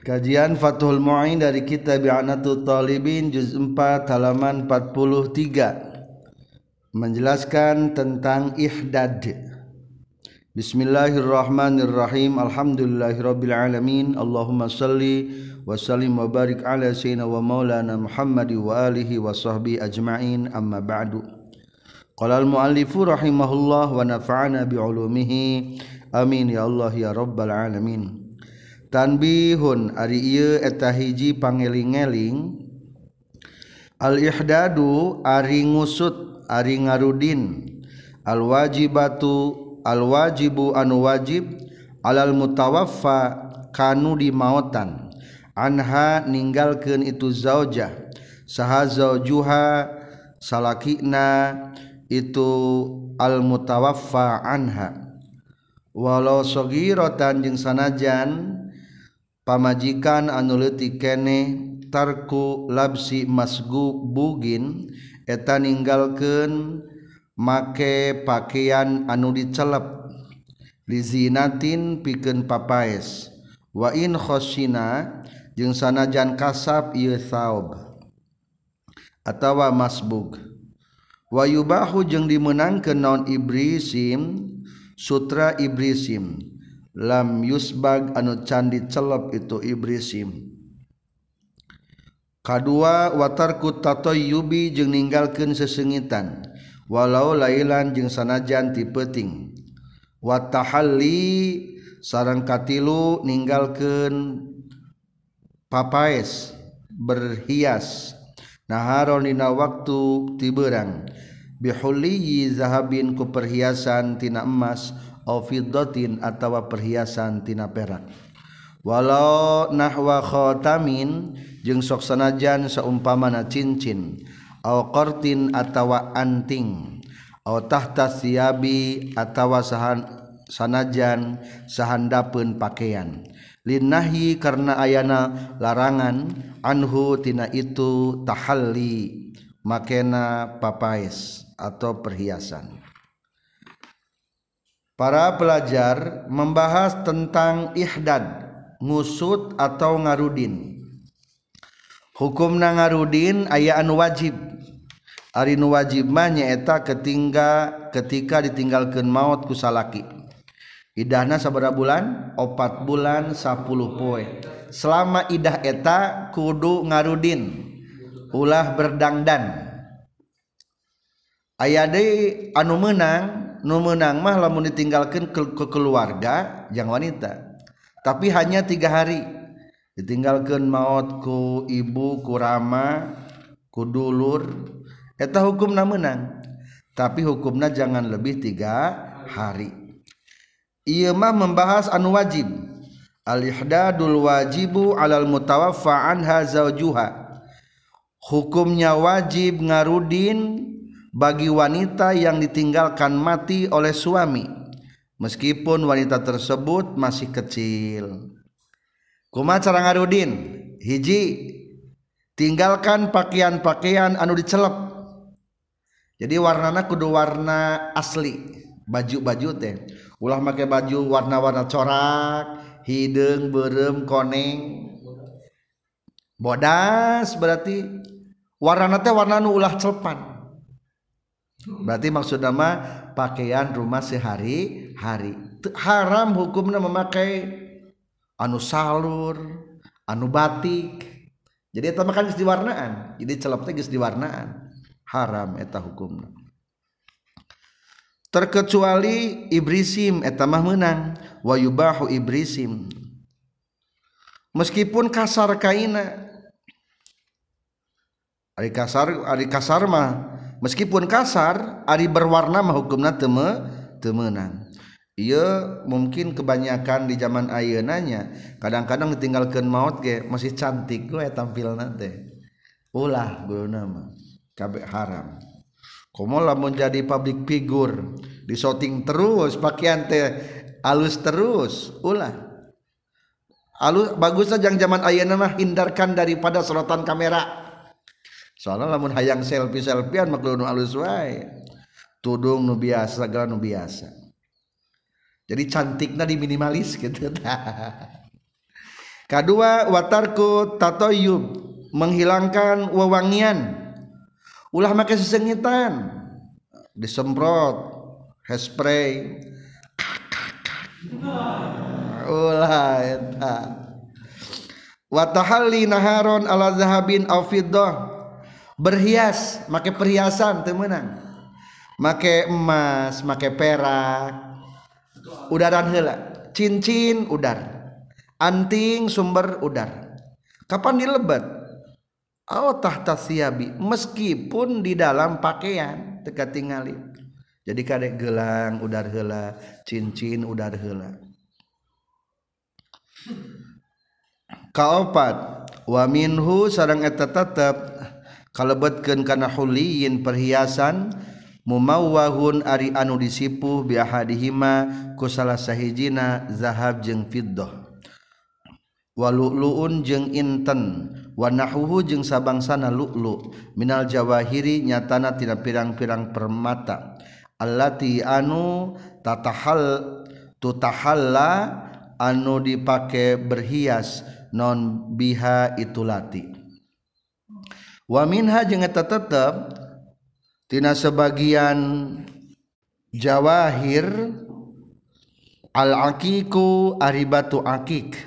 Kajian Fathul Mu'in dari kitab Bi'anatul Talibin juz 4 halaman 43 menjelaskan tentang ihdad. Bismillahirrahmanirrahim. Alhamdulillahirabbil alamin. Allahumma salli wa sallim wa barik ala sayyidina wa maulana Muhammad wa alihi wa sahbihi ajma'in. Amma ba'du. Qala al-muallifu rahimahullah wa nafa'ana bi ulumihi. Amin ya Allah ya rabbal alamin. tanbihun ari ieu eta hiji pangeling-eling. Al ihdadu ari ngusut ari ngarudin. Al wajibatu al wajibu anu wajib. Alal mutawaffa kanu dimautan anha ninggalkeun itu zaujah. Saha zaujuha salakina itu al mutawaffa anha. Walau sogiratan jeung sanajan pamajikan anu leutik kene tarku labsi masgu bugin eta ninggalkeun make pakaian anu dicelep lizinatin pikeun papaes. Wa in khosina jeung sanajan kasab ieu saub atawa masbug. Wa yubahu jeung dimenangkeun naon ibrisim sutra ibrisim. lam yusbag anu candi celep itu ibrisim. Kedua watarku tato yubi jeung ninggalkan sesengitan. Walau lailan jeung sanajan ti peting watahalli sarang katilu ninggalkan papaes berhias. Naharon dina waktu tiberang bihulli zahabin ku perhiasan tina emas. Fidotin atawa perhiasantina perak. Walau nahwa khotamin jeung soksanajan seumpamana cincin. Akortin atawa anting. Tahta siabi atawa sahan sanajan sahandapun pakaian. Linnahi karena ayana larangan anhu tina itu tahalli makena papais atau perhiasan Para pelajar membahas tentang ihdad, ngusut atau ngarudin. Hukumna ngarudin ayaan wajib. Arinu wajib mah nyaeta ketingga ketika ditinggalkan maut kusalaki. Idahna sabara bulan? Opat bulan sapuluh poe. Selama idah eta kudu ngarudin. Ulah berdangdan. Ayade anu menang meunang menang mah lamun ditinggalkan ke, ke keluarga yang wanita. Tapi hanya tiga hari. Ditinggalkan mautku ibu kurama kudulur eta hukum menang tapi hukumnya jangan lebih tiga hari. Ia mah membahas anu wajib. Al-ihdadul wajibu alal mutawaffa anha hukumnya wajib ngarudin bagi wanita yang ditinggalkan mati oleh suami meskipun wanita tersebut masih kecil. Kuma cara ngarudin hiji tinggalkan pakaian-pakaian anu dicelep. Jadi warnana kudu warna asli baju-baju teh. Ulah pakai baju warna-warna corak hidung berem koneng. Bodas berarti warna teh warna anu ulah celpan berarti maksud nama pakaian rumah sehari hari haram hukumnya memakai anu salur anu batik. Jadi eta makan geus diwarnaan. Jadi celep teh geus diwarnaan. Haram eta hukumna. Terkecuali ibrisim eta mah menang wa yubahu ibrisim. Meskipun kasar kaina ari kasar ari kasar mah meskipun kasar Ari berwarna mah hukumna teme temenan Iya mungkin kebanyakan di zaman ayeunanya kadang-kadang ditinggalkan maut ke masih cantik gue tampil nanti ulah gue nama kabeh haram. Komo lamun jadi public figure di shooting terus pakaian teh alus terus ulah. Alus bagusnya jangan zaman ayeuna mah hindarkan daripada sorotan kamera soalnya lamun hayang selfie selfiean mah kudu alus wae. Tudung nu biasa segala nu biasa. Jadi cantiknya di minimalis gitu. Kedua watarku tatoyub menghilangkan wewangian. Ulah make sesengitan. Disemprot hairspray ulah eta. Wa tahalli naharon ala zahabin aw fiddah berhias make perhiasan teu meunang. Make emas make perak. Udaran heula cincin udar. Anting sumber udar. Kapan dilebat? Oh tahta siabi meskipun di dalam pakaian teka tingali jadi kadek gelang udar hela cincin udar hela kaopat wa minhu sarang eta tetep kalebetkeun kana huliyin perhiasan mumawwahun ari anu disipuh bi ahadihima ku salah sahijina zahab jeung fiddah walu'lu'un jeung inten wa nahuhu jeung sabangsana lu'lu. Minal jawahiri nyatana tina pirang-pirang permata. Allati anu tatahal tutahalla anu dipake berhias non biha itu lati wa minha jeung eta tetep tina sebagian jawahir al aqiqu aribatu aqiq.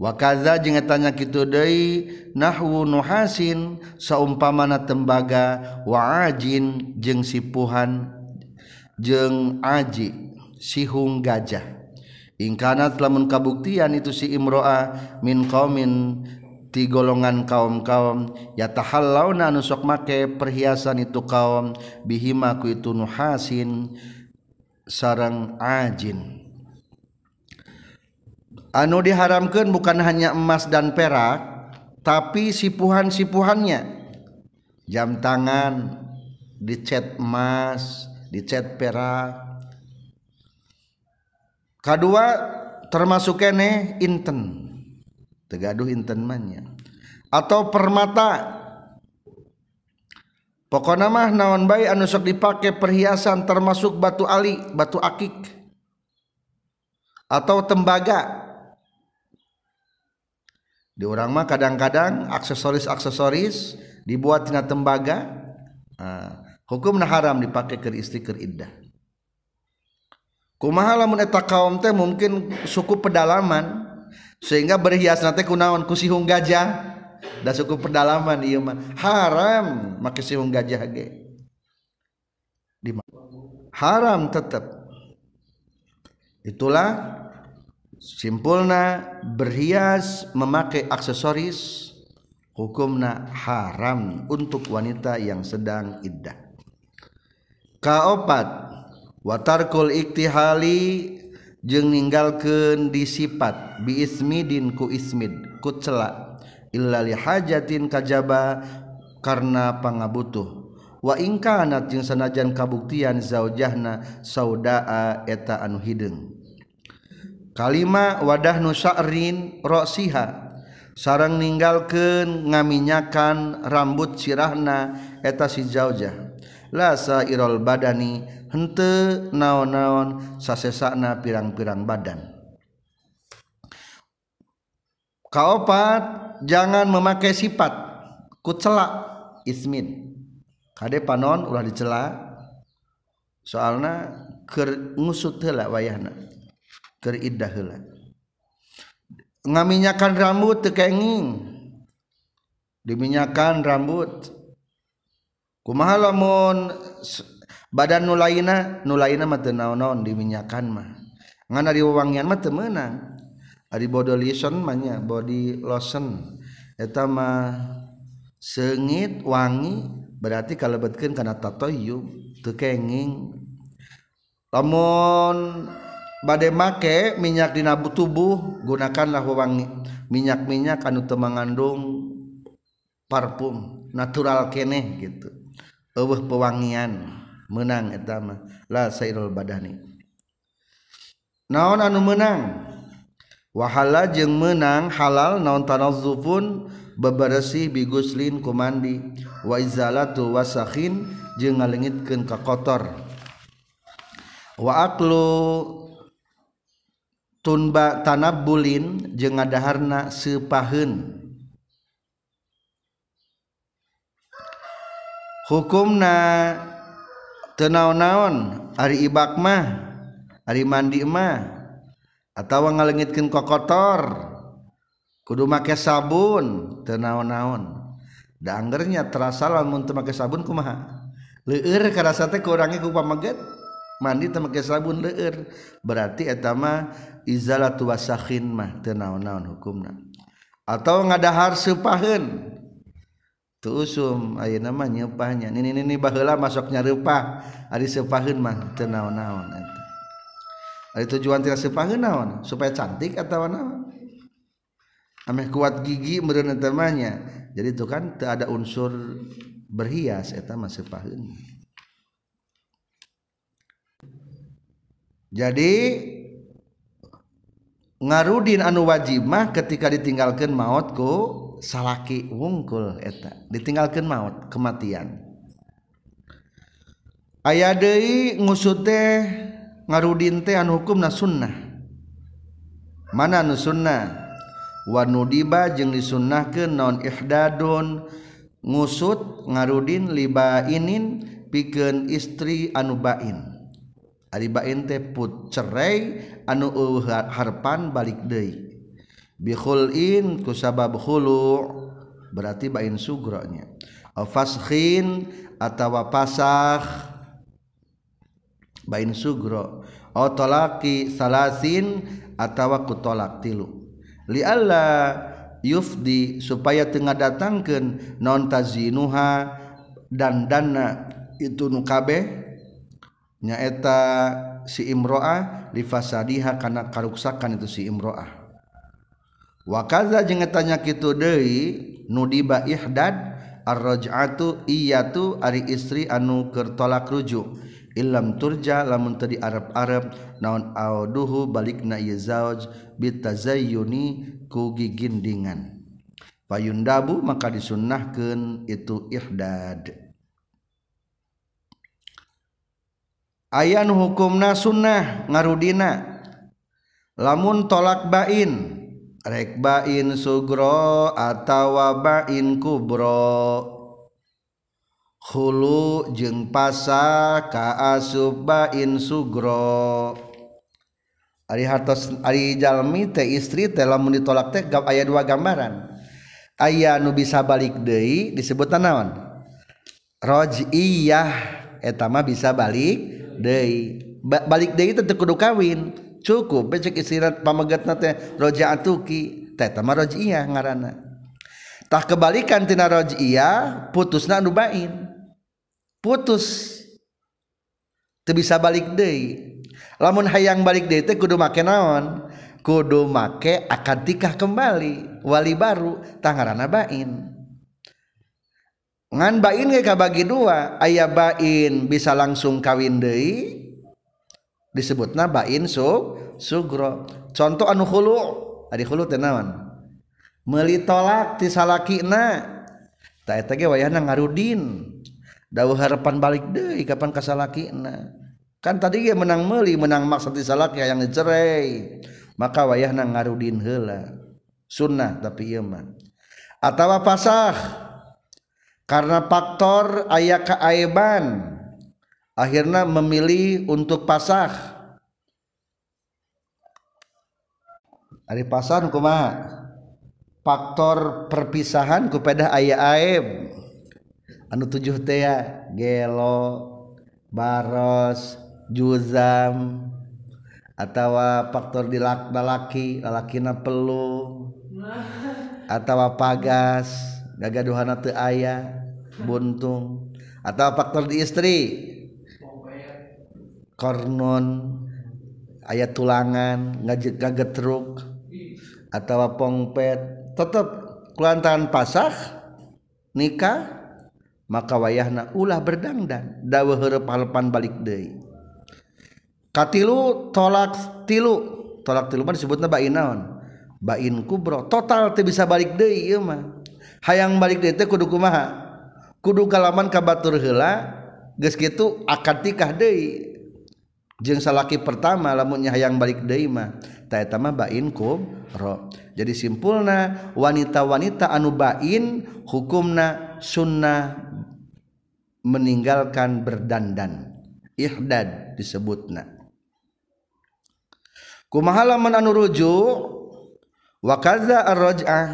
Wakaza jeung tanya kitu deui nahwu nuhasin saumpamana tembaga wa ajin jeung sipuhan jeung aji sihung gajah. Ingkanat lamun kabuktian itu si imroa min qaumin ti golongan kaum-kaum yatahallauna anu sok make perhiasan itu kaum bihima ku itu nuhasin sarang ajin. Anu diharamkan bukan hanya emas dan perak tapi sipuhan-sipuhannya. Jam tangan dicet emas dicet perak. Kedua termasuk kene inten. Tegaduh inten mannya atau permata. Pokoknya mah naon baik anu dipakai perhiasan termasuk batu ali batu akik. Atau tembaga. Di orang mah kadang-kadang aksesoris-aksesoris dibuat tina tembaga. Nah, hukum nah haram dipakai ke istri ke iddah. Kumaha lamun eta kaum teh mungkin suku pedalaman sehingga berhias nanti kunaon ku sihung gajah. Da suku pedalaman ieu mah. Haram make sihung gajah ge. Di haram tetap itulah simpulna berhias memakai aksesoris hukumna haram untuk wanita yang sedang iddah. Kaopat watarkul iktihali jeung ninggalkeun disifat biismidin ku ismid ku cela. Illa li hajatin kajaba karena pangabutuh. Wa ingkanat jeung sanajan kabuktian zaujahna saudaa eta anu hideung kalima wadah nu sya'rin rosiha sarang ninggalkeun ngaminyakan rambut sirahna eta si zaujah. La sairul badani hente naon-naon sasesana pirang-pirang badan. Kaopat jangan memakai sifat kucela ismin. Kade panon ulah dicela. Soalna keur ngusut heula wayahna teridah ngaminyakan rambut tekenging diminyakan rambut. Kumaha lamun badan nulaina nulaina mah teu naon-naon diminyakan mah. Ngana diwewangian mah teu meunang. Ari body lotion mah nya body lotion. Eta mah seungit wangi berarti kalebetkeun kana tatoyub teu kenging. Lamun bade make minyak dina tubuh gunakanlah wewangi minyak-minyak anu teu mangandung parfum natural keneh gitu. Eueuh pewangian. menang etama la sairul badani. Naon anu menang? Wahala jeung menang halal naon tanazzufun? Beberesih biguslin kumandi. Wa izalatu wasakhin jeung ngalengitkeun ka kotor. Wa aklu tunba tanabbulin jeung ngadaharna sepaheun hukumna tenaon-naon Ari Ibakmah Ari mandimah atau ngalengitkan kok kotor kudu make sabun tenaon-naon. Dangernya terasa lamun teu make sabun kumaha? Leur karasa teh kurangi ku pamaget mandi teu make sabun leur berarti eta mah izalatu wasakhin mah teu naon-naon hukumna. Atau ngadahar sepaheun usum ayeuna mah nyeupahnya ini ini baheula masuknya reupah ari sepaheun mah teu naon-naon ari tujuan tina sepaheun naon? Supaya cantik atawa naon? Ameh kuat gigi meureun eta jadi itu kan teu ada unsur berhias eta mah sepaheun. Jadi ngarudin anu wajib mah ketika ditinggalkan maut ku salaki wungkul eta ditinggalkan maut kematian. Aya deui ngusut teh ngarudin teh anu hukumna sunnah. Mana anu sunnah? Wa nudiba jeung disunnahkeun naon ihdadun. Ngusut ngarudin libainin pikeun istri anu bain. Ari bain teh put cerai anu harpan balik deui. Bihulin ku sabab hulu berarti bain sugronya fashin atawa pasah bain sugro atau tolaki salasin atawa ku tolak tilu. Li alla yufdi supaya tengah datangkan non tazinuha dan dana itu nukabe nyaeta si imroah lifasadiha kana karuksakan itu si imroah wakaza jengetanya kitu deui nudiba ihdad arraj'atu iyatu ari istri anu keur tolak rujuk. Illam turja lamun tadi Arab-arab naon auduhu balikna ieu zauj bitazayyuni ku gigindingan. Payundabu maka disunnahkeun itu ihdad. Ayan hukumna sunnah ngarudina. Lamun tolak bain rek bain sugro atawa bain kubro. Hulu jeung pasa ka asub bain sugro. Ari hartos ari jalmi teh istri teh lamun ditolak teh aya dua gambaran. Aya nu bisa balik deui disebut naon? Rojiyah. Eta mah bisa balik deui. Ba balik deui teh kudu kawin. Cukup. Becek istirahat pamegat nate roja atuki. Teta mah rojiyah ngarana. Tah kebalikan tina rojiyah putusna anu bain. Putus. Teu bisa balik deui. Lamun hayang balik deui teh kudu make naon? Kudu make akad tikah kembali. Wali baru tah ngaranna bain. Ngan bain ge kabagi dua. Aya bain bisa langsung kawin deui disebutna bain su sugro. Contoh anu khulu ari khulu teh naon? Meuli tolak ti salakina. Ta eta ge wayahna ngarudin. Dawuh harapan balik deui kapan ka salakina. Kan tadi ge menang meuli menang maksud ti salaki yang cerai maka wayahna ngarudin heula. Sunnah tapi ieu mah. Atawa pasah. Karena faktor aya kaaiban akhirnya memilih untuk pasah hari pasar kumaha faktor perpisahan kepada ayah aib. Anu tujuh teh ya gelo baros juzam atau faktor di laki laki na pelu atau pagas gagaduhan teu ayah buntung atau faktor di istri kornon ayat tulangan ngajek gagetruk atau pongpet. Tetap kulantaran pasah nikah maka wayahna ulah berdangdan. Dawuh heureub halepan balik deui. Katilu tolak tilu tolak tilu mah disebutna bain naon? Bain kubro. Total teu bisa balik deui ieu mah. Hayang balik deui teh kudu kumaha? Kudu kalaman ka batur heula geus kitu akad nikah deui. Jeng salaki pertama lamunnya hayang balik deima ta mah bain kubro jadi simpulna wanita-wanita anu bain hukumna sunnah meninggalkan berdandan. Ihdad disebutna. Kumaha lamun anu rujuk? Wa kaza ar-raj'ah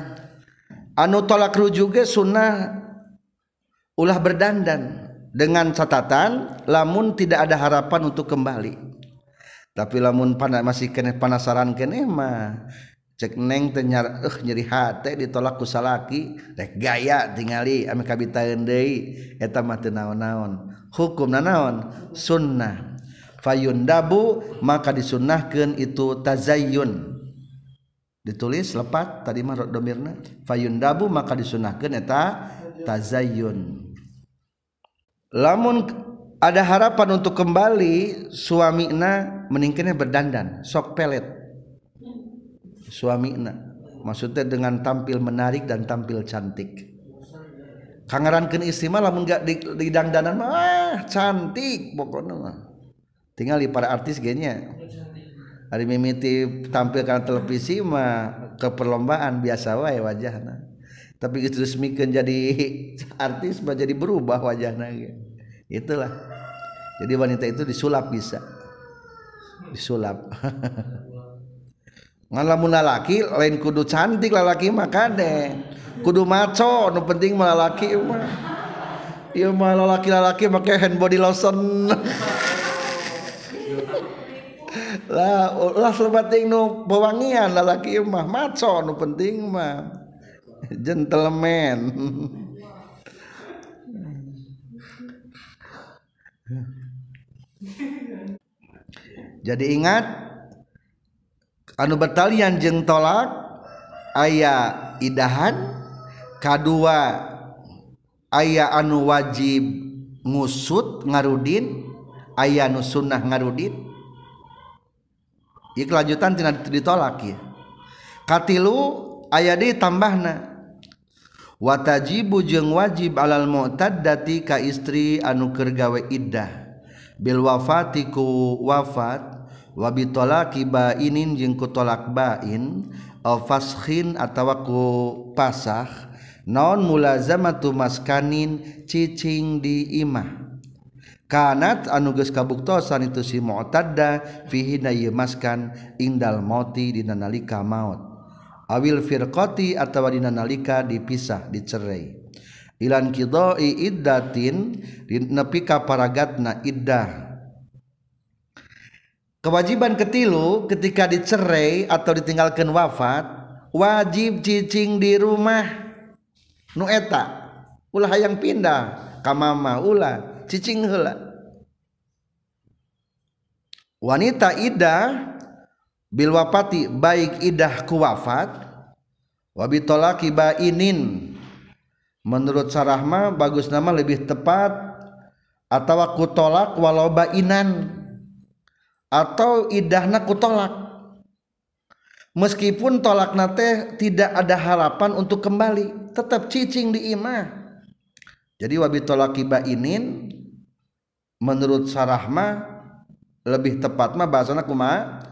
anu tolak rujuk ge sunnah ulah berdandan dengan catatan lamun tidak ada harapan untuk kembali. Tapi lamun panas masih kene penasaran kene mah cek neng tenyar eh nyeri hati ditolak kusalaki rek gaya tingali ame kabitaeun deui eta mah teu naon-naon. Hukumna naon? Sunnah. Fayundabu maka disunnahkeun itu tazayyun. Ditulis lepat tadi mah domirna. Fayundabu maka disunnahkeun eta tazayyun. Lamun ada harapan untuk kembali suamina meningkatnya berdandan sok pelet. Suamina maksudnya dengan tampil menarik dan tampil cantik. Kangerankeun istri mah lamun gak di, di dangdanan mah ah, cantik pokoknya mah. Tinggal di para artis genya. Hari mimiti tampil karena televisi mah ke perlombaan biasa wae wajahna. Tapi itu resmikan jadi artis mah jadi berubah wajahna gitu itulah. Jadi wanita itu disulap bisa. Disulap. Ngalamun lalaki lain kudu cantik lalaki mah kade. Kudu maco nu penting mah lalaki mah. Ieu mah lalaki-lalaki make hand body lotion. Lah lah penting nu pewangian lalaki mah. Maco nu penting mah. Gentleman jadi ingat anu batalian jeng tolak ayah idahan kedua ayah anu wajib ngusut ngarudin ayah anu sunnah ngarudin. Ya kelanjutan tidak ditolak ya katilu ayah di tambahna watajibu jeung wajib alal mu'taddati ka istri anu keur gawe iddah bil wafatiku wafat wa bitolaki bainin jeung ku bain aw faskhin atawa ku pasah naon mulazamatu maskanin cicing di imah. Kanat anu geus kabuktosan itu si mu'tadda fihi na maskan indal mauti dina nalika maut. Awil firqati atawa dina nalika dipisah dicerai. Ilan qidai iddatin nepi ka paragatna iddah kewajiban ketilu ketika dicerai atau ditinggalkan wafat wajib cicing di rumah. Nu eta ulah hayang pindah. Ka mama ulah cicing heula. Wanita iddah bil wafati baik idah ku wafat wabi tolaki bainin menurut sarahma bagus nama lebih tepat atau ku tolak walau bainan atau idahna ku tolak. Meskipun tolak nate tidak ada harapan untuk kembali tetap cicing di imah. Jadi wabi tolaki bainin menurut sarahma lebih tepat mah bahasana kumaha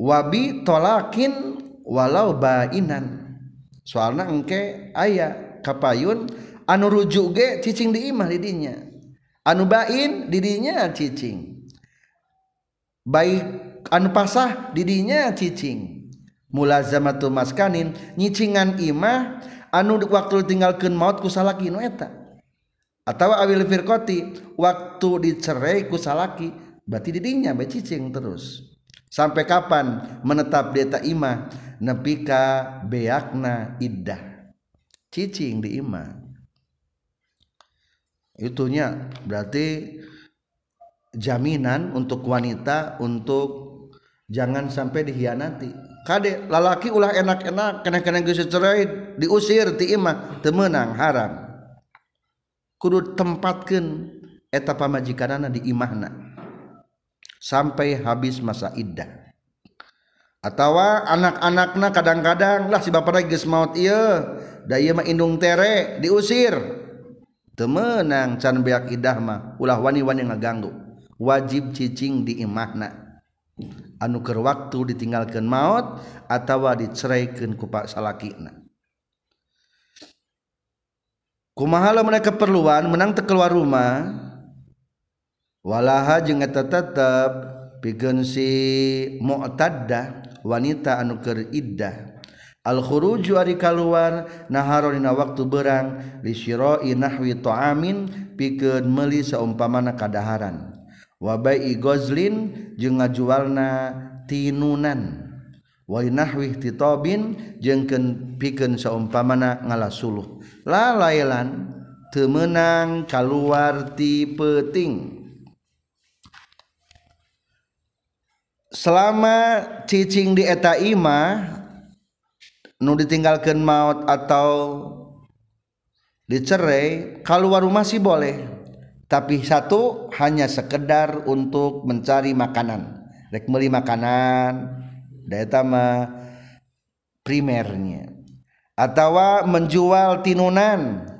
wabi tolakin walau bainan. Soalnya engke ayah kapayun anu rujuk ge cicing di imah didinya. Anu bain didinya cicing baik anu pasah didinya cicing. Mulazamatu maskanin nyicingan imah anu waktu tinggalkan maut kusalaki nu eta. Atau awil firqati waktu dicerai kusalaki berarti didinya bae cicing terus. Sampai kapan menetap di eta imah? Nepika beakna iddah. Cicing di imah. Itunya berarti jaminan untuk wanita untuk jangan sampai dihianati. Kade lalaki ulah enak-enak kena-kena geus cerai diusir ti temenang haram. Kudu tempatkeun eta pamajikanana di imahna. Sampai habis masa iddah. Atau anak-anaknya kadang-kadang lah si bapak lagi maut iya daya mah indung tere diusir. Temenang can beak idah mah ulah wani-wani ngaganggu wajib cicing di imahna anuker waktu ditinggalkan maut atau diceraikan kupak salakina. Kumahala mereka keperluan menang te keluar rumah walaha jeung eta tetep pikeun si mu'taddah wanita anu keur iddah. Al khuruju ari kaluar waktu berang li syira'i nahwi ta'amin pikeun meuli saumpamana kadaharan wabai gozlin jeung ngajualna tinunan. Wainahwih titobin jeung pikeun saumpamana ngalasuluh. La lailan teu meunang kaluar ti peuting. Selama cicing di eta imah nu ditinggalkan maut atau dicerai keluar rumah sih boleh. Tapi satu hanya sekedar untuk mencari makanan. Rek beli makanan data mah primernya. Atau menjual tinunan.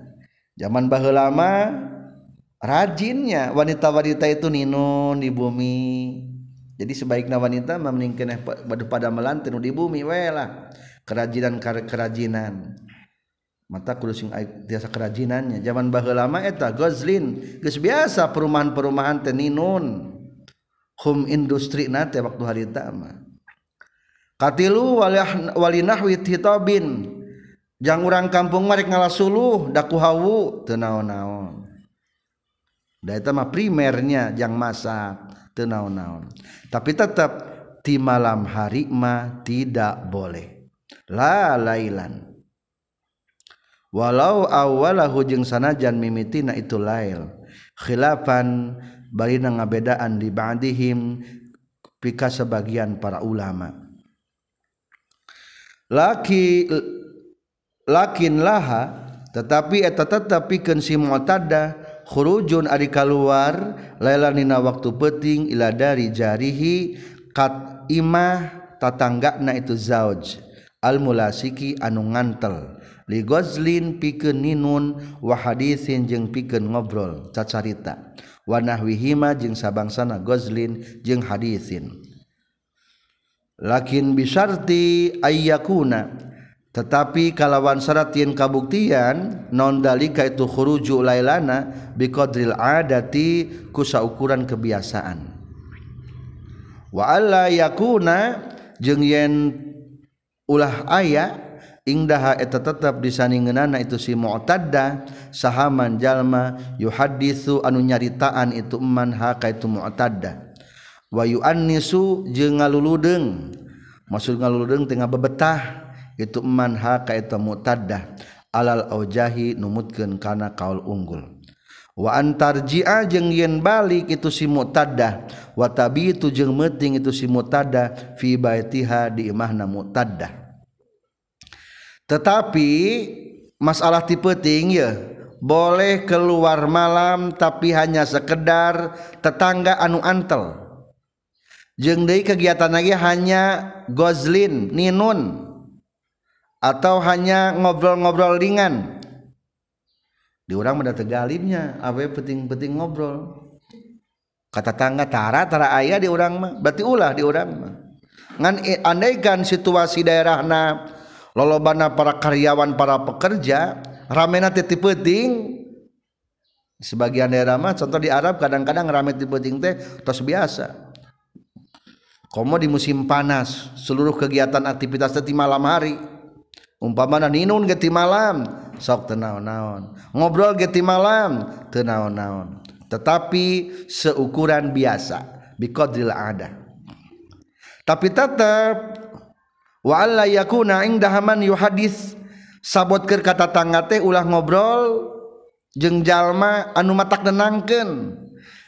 Zaman baheula lama rajinnya wanita-wanita itu ninun di bumi. Jadi sebaiknya wanita memeningkan badu pada melantin di bumi wela kerajinan kerajinan mata kulusing biasa kerajinannya. Zaman baheula lama eta gozlin. Geus biasa perumahan-perumahan teh ninun. Hum industri na teh waktu harita mah. Katilu walah walinahwi hitabin jang urang kampung marek ngalasuluh daku hawu teu naon-naon. Da eta mah primernya jang masak teu naon-naon. Tapi tetap di malam hari mah tidak boleh. La lailan. walau awalahu jeung sanajan mimitina itu lail. Khilafan barina ngabedaan di ba'dihim pika sebagian para ulama. Laki lakin laha tetapi eta tetap pikeun si mu'tada khurujun ari kaluar lailanina waktu penting ila dari jarihi kat imah tatanggana itu zauj. Al mulasiki anu ngantel. ligozlin pikeun ninun wa haditsin jeung pikeun ngobrol cacarita wa nahwihima jeung sabangsana gozlin jeung haditsin lakin bisarti ayyakuna tetapi kalawan syarat yen kabuktian non dalika itu khuruju lailana biqadril adati kusa ukuran kebiasaan. Wa alla yakuna jeung yen ulah aya ingdaha eta tetap disaningenana itu si mu'tadda sahaman jalma yuhaditsu anu nyaritaan itu man ha ka itu mu'tadda. Wa yu'annisu jeung ngaluludeung maksud ngaluludeung teh ngabebetah itu man haka itu mu'tadda. Alal aujahi numutkeun kana kaul unggul. Wa antarji'a jeung yen balik itu si mu'tadda wa tabitu jeung meuting itu si mu'tadda fi baitiha di imahna mu'tadda. Tetapi masalah tipe ting ya boleh keluar malam tapi hanya sekedar tetangga anu antel. Jeung deui kegiatan lagi hanya gozlin ninun atau hanya ngobrol-ngobrol ringan. Di orang menda tegalibnya awe penting-penting ngobrol. Kata tangga tara tara ayah di orang mah berarti ulah di orang mah. Ngan andaikan situasi daerahna lolobana para karyawan para pekerja ramena titi penting sebagian daerah mah contoh di Arab kadang-kadang rame titi penting teh tos biasa. Komo di musim panas seluruh kegiatan aktivitas di malam hari. Umpamana ninun geti malam sok tenaon-naon ngobrol geti malam tenaon-naon tetapi seukuran biasa biqadril ada tapi tetap wa alla yakuna indaha man yuhadis sabot ke kata tangga teh ulah ngobrol jeng jalma anu matak nenangkan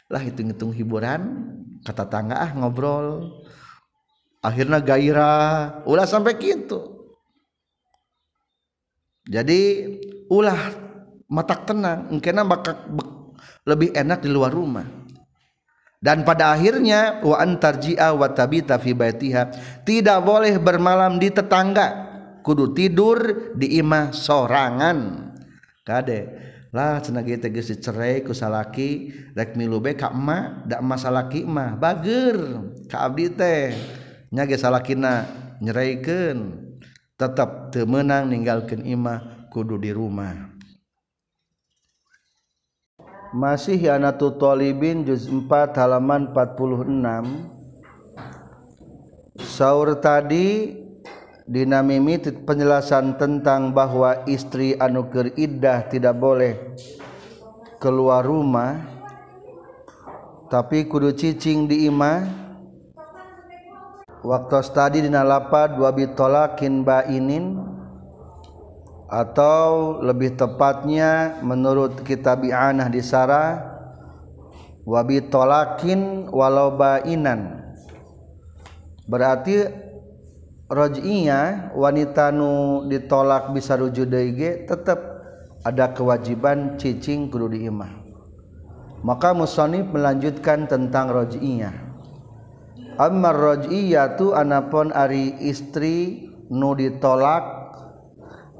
lah hitung-hitung hiburan kata tangga ah ngobrol. Akhirnya gairah ulah sampai gitu jadi ulah matak tenang mungkin bakal lebih enak di luar rumah. Dan pada akhirnya wa antarji'a wa tabita fi baitiha tidak boleh bermalam di tetangga. Kudu tidur di imah sorangan. Kade lah cenah ge teh geus dicerai ku salaki rek milu be ka emak da emak salaki mah bager. Ka abdi teh nya ge salakina nyeraikeun tetap teu meunang ninggalkeun imah kudu di rumah masih Yanatu Tholibin juz 4 halaman 46 Saur tadi dinamimi penjelasan tentang bahwa istri anuker iddah tidak boleh keluar rumah tapi kudu cicing di imah. Waktu tadi dina lapad wa bitolakin ba'inin atau lebih tepatnya menurut kitab I'anah di Sarah wa bitolakin walau bainan. Berarti rojiyah wanita nu ditolak bisa rujuk DG tetap ada kewajiban cicing kudu di imah maka musonif melanjutkan tentang rojiyah. Ammar rojiyah tu anapun ari istri nu ditolak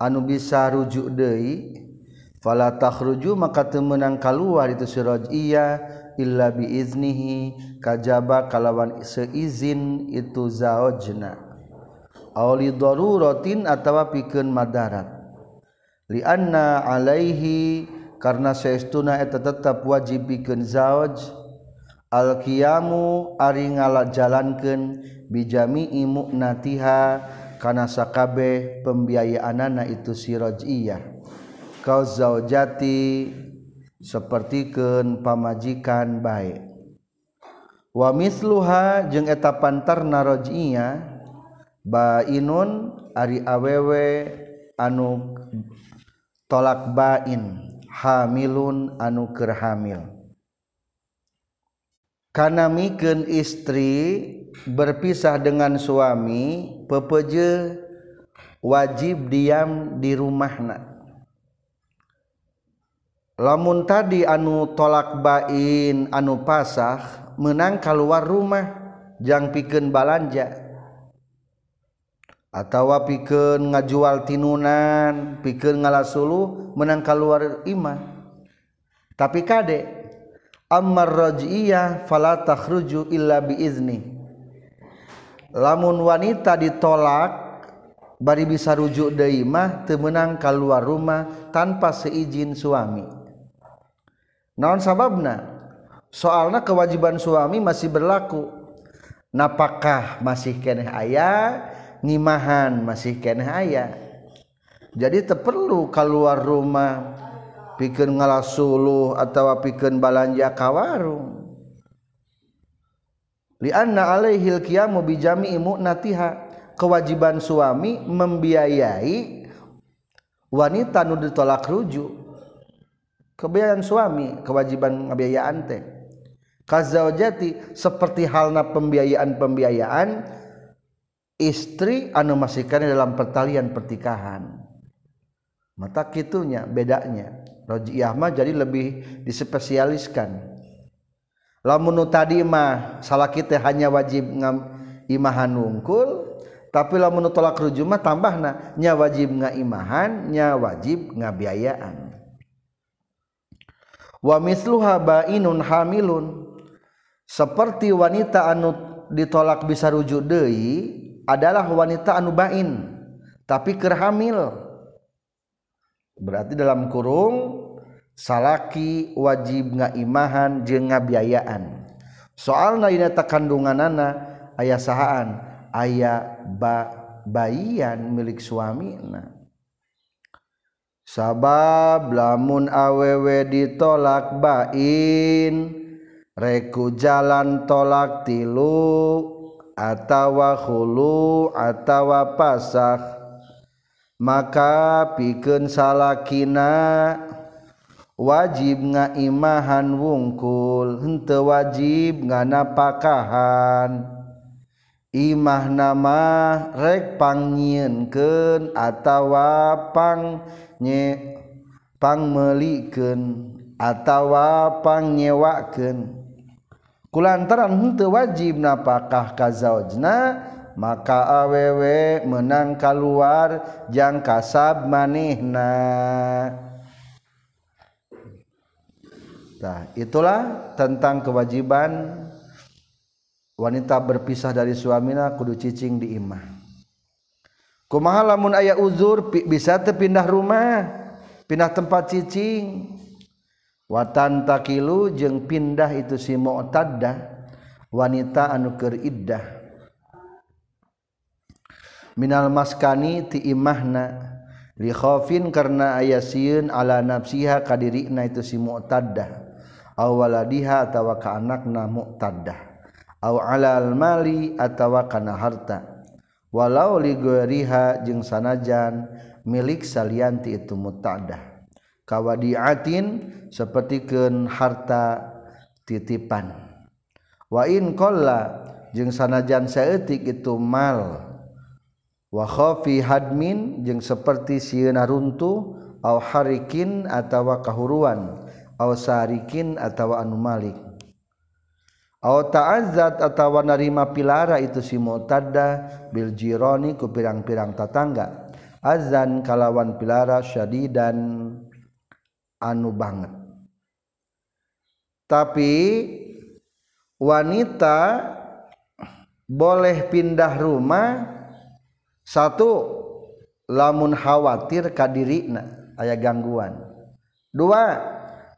anu bisa rujuk Dei falatahruju maka temenang keluar itu siraj iya illa biiznihi kajaba kalawan seizin itu zaojna awli darurotin atawa pikeun madarat. Li anna alaihi karena saestuna eta tetap wajib pikeun zaoj alqiyamu ari ngalajalankeun bijami'i mu'natiha kana sakabe pembiayaanana itu sirojiyah kau zaujati sepertikeun pamajikan baik. Wa misluha jeung eta pantarna rajiyah bainun ari awewe anu tolak bain hamilun anu keur hamil. Kana mikeun istri berpisah dengan suami pepeje wajib diam di rumahna. Lamun tadi anu tolak bain anu pasah menang keluar rumah jang piken balanja. Atau piken ngajual tinunan piken ngalasulu menang keluar imah. Tapi kade ammar raj'iyah fala takhruju illa biizni. lamun wanita ditolak bari bisa rujuk deimah temenang keluar rumah tanpa seizin suami. Naon sababna? Soalnya kewajiban suami masih berlaku. Napakah masih keneh ayah nimahan masih keneh ayah jadi teperlu keluar rumah pikir ngalasuluh atau pikir balanja kawarung lianna alaihil qiyamu bijami natiha kewajiban suami membiayai wanita nu ditolak rujuk. Kebiayaan suami kewajiban ngebiayaan teh. Kazaujati seperti halna pembiayaan-pembiayaan istri anu masihkan dalam pertalian pertikahan mata kitunya bedanya. Rojiyah mah jadi lebih dispesialiskan lamun tadi mah salah kita hanya wajib ngam imahan wungkul tapi lamun tolak rujuk mah tambahna nya wajib ngaimahan nya wajib ngabiayaan. Wa misluha bainun hamilun. Seperti wanita anu ditolak bisa rujuk deui adalah wanita anu bain tapi keur hamil. Berarti dalam kurung salaki wajib ngaimahan jeung ngabiayaan. Soal naina tak kandunganana ayah sahaan ayah ba bayian milik suami nah sabab lamun awewe ditolak bain reku jalan tolak tilu atawa hulu atawa pasah maka pikeun salakina wajib ngaimahan wungkul henteu wajib nganapakahan. Imah nama rek pangnyieunkeun atawa pang nye pangmelikeun atawa pangnyewakeun kulantaran henteu wajib napakah ka zaujna maka awewe menang kaluar jang kasab manehna. Nah, itulah tentang kewajiban wanita berpisah dari suamina kudu cicing di imah. Kumaha lamun aya uzur bisa terpindah rumah pindah tempat cicing. Watan takilu jeung pindah itu si mu'taddah wanita anu keur iddah. Minal maskani ti imahna li khaufin karena aya sieun ala nafsiha kadirina itu si mu'taddah awaladiha atawa ka anakna muqtaddah aw alal mali atawa kana harta walau li ghairiha jeung sanajan milik salianti itu muqtaddah kawadiatin sapertikeun harta titipan. Wa in qalla jeung sanajan saeutik itu mal. Wa khafi hadmin jeung seperti sieuna runtuh au harikin atawa kahuruan. Au sarikin atawa anu malik. Au ta'azzat atawa narima pilara itu si mu'tadda bil jirani ku pirang-pirang tatangga azan kalawan pilara syadidan anu banget. Tapi wanita boleh pindah rumah satu lamun khawatir kadirina aya gangguan. Dua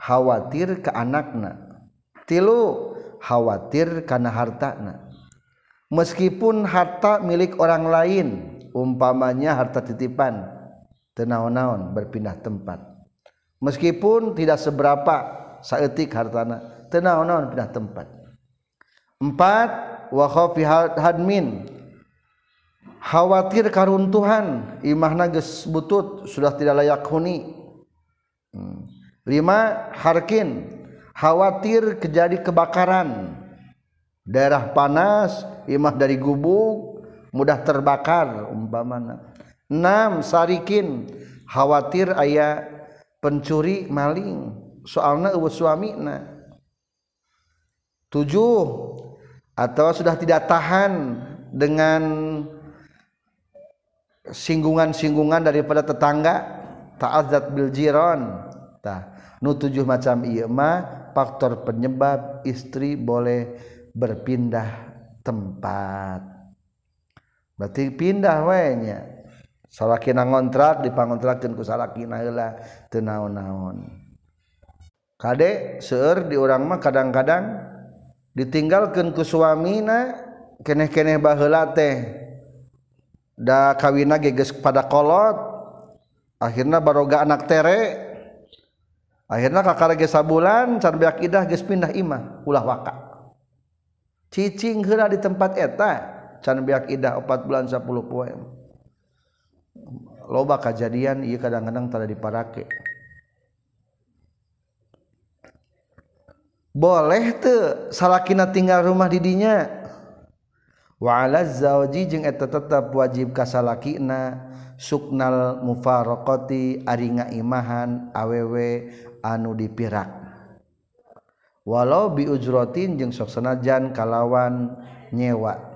khawatir ke anakna. Tilu khawatir karena hartana meskipun harta milik orang lain umpamanya harta titipan tenaon-naon berpindah tempat. Meskipun tidak seberapa saetik hartana tenaon-naon pindah tempat. Empat wa khafi hadmin. Khawatir karuntuhan imah nages butut sudah tidak layak huni. Hmm. Lima harkin. Khawatir kejadi kebakaran. Daerah panas imah dari gubuk mudah terbakar umpamana. Enam sarikin. Khawatir ayah pencuri maling. Soalnya suami suamina. Tujuh atau sudah tidak tahan dengan singgungan-singgungan daripada tetangga ta'azzat bil jiran tah nu tujuh macam ieu mah faktor penyebab istri boleh berpindah tempat. Berarti pindah wenya salakina ngontrak dipangontrakkeun ku salakina heula teu naon-naon. Kade seueur di urang mah kadang-kadang ditinggalkan ke suamina keneh-keneh baheula teh. Da kawina geges pada kolot akhirnya baroga anak tere. akhirnya kakak lagi sabulan carbe akidah geus pindah imah ulah waka. Cicing heula di tempat eta carbe akidah 4 bulan 10 poe loba kejadian ieu kadang-kadang tada diparake. Boleh tuh salakina tinggal rumah didinya? Waala zawji jeung eta tetap wajib kasalakina. Suknal mufarokoti ari ngaimahan awewe anu dipirak. Walau biujrotin jeung soksanajan kalawan nyewa.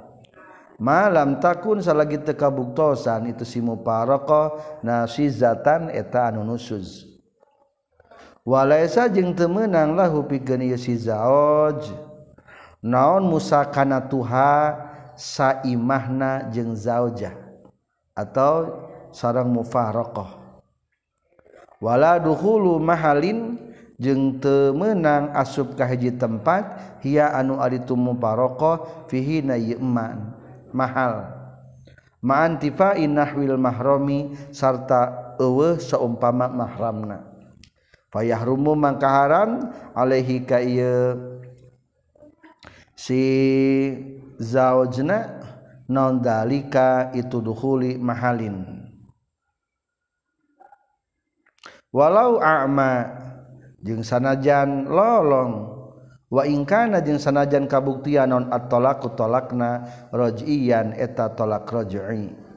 Malam takun salagi tekabuktosan itu si muparoko nasizatan eta anu nusuz. Walaisa jeung temenang lahu pikeun ieu si zaoj. Naon musakana tuha saimahna jeung zaujah atau sarang mufaraqah wala duhulu mahalin jeung temenang asub ka hiji tempat hiya anu ari tumuparoqah fihi na yeman mahal. Ma'antifa inahwil mahrami sarta eueuh saumpama mahramna. Fayahrumu mangka haram alaihi ka ieu si zaujna non dalika itu duhuli mahalin. walau ama jeung sanajan lolong. Wa ingkana jeung sanajan kabuktian non at-talaqu talakna raj'iyan eta talak raj'i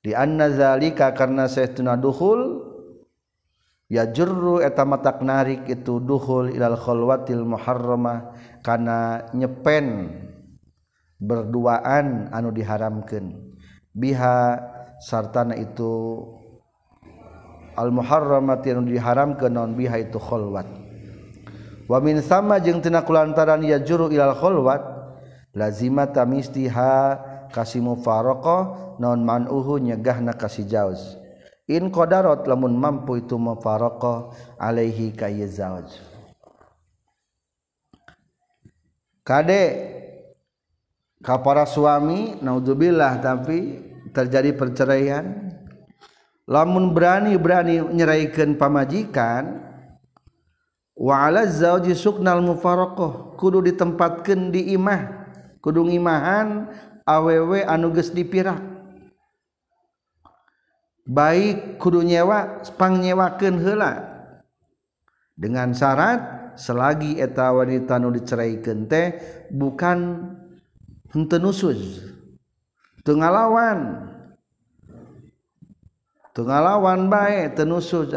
di anna zalika karena sayyiduna duhul ya jurru eta matak narik itu duhul ilal khulwatil muharramah kana nyepen berduaan anu diharamkeun. Biha sartana itu al-muharramati anu diharamkeun naon biha itu khulwat wa min sama jeung tina kulantaran ya juru ilal khulwat lazima tamistiha kasih mufaraqah naon man'uhu nyegahna kasih jauz. In qadarat lamun mampu itu mufaraqah alaihi kaya zauj kade kapara suami naudzubillah tapi terjadi perceraian lamun berani-berani nyeraikan pamajikan waala zauji suknal mufarokoh kudu ditempatkan di imah. Kudu ngimahan awewe anuges dipirak. Baik kudu nyewa pang nyewakan hela dengan syarat selagi eta wanita nu diceraikan teh bukan henteu nusuz teu ngalawan. ngalawan baik tenusud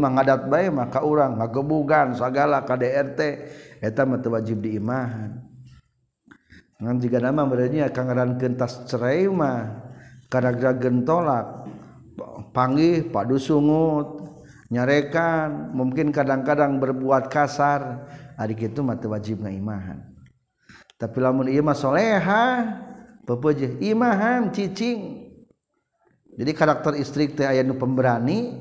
mengadat baik maka orang ngagebugan segala KDRT wajib diimahan. Ngan jika nama berani akan ngaran kentas cerai mah karena gentolak panggih padu sungut nyarekan mungkin kadang-kadang berbuat kasar. Adik itu mah wajib ngaimahan. Tapi lamun iya mah soleha pepeje imahan cicing. jadi karakter istri teh aya nu pemberani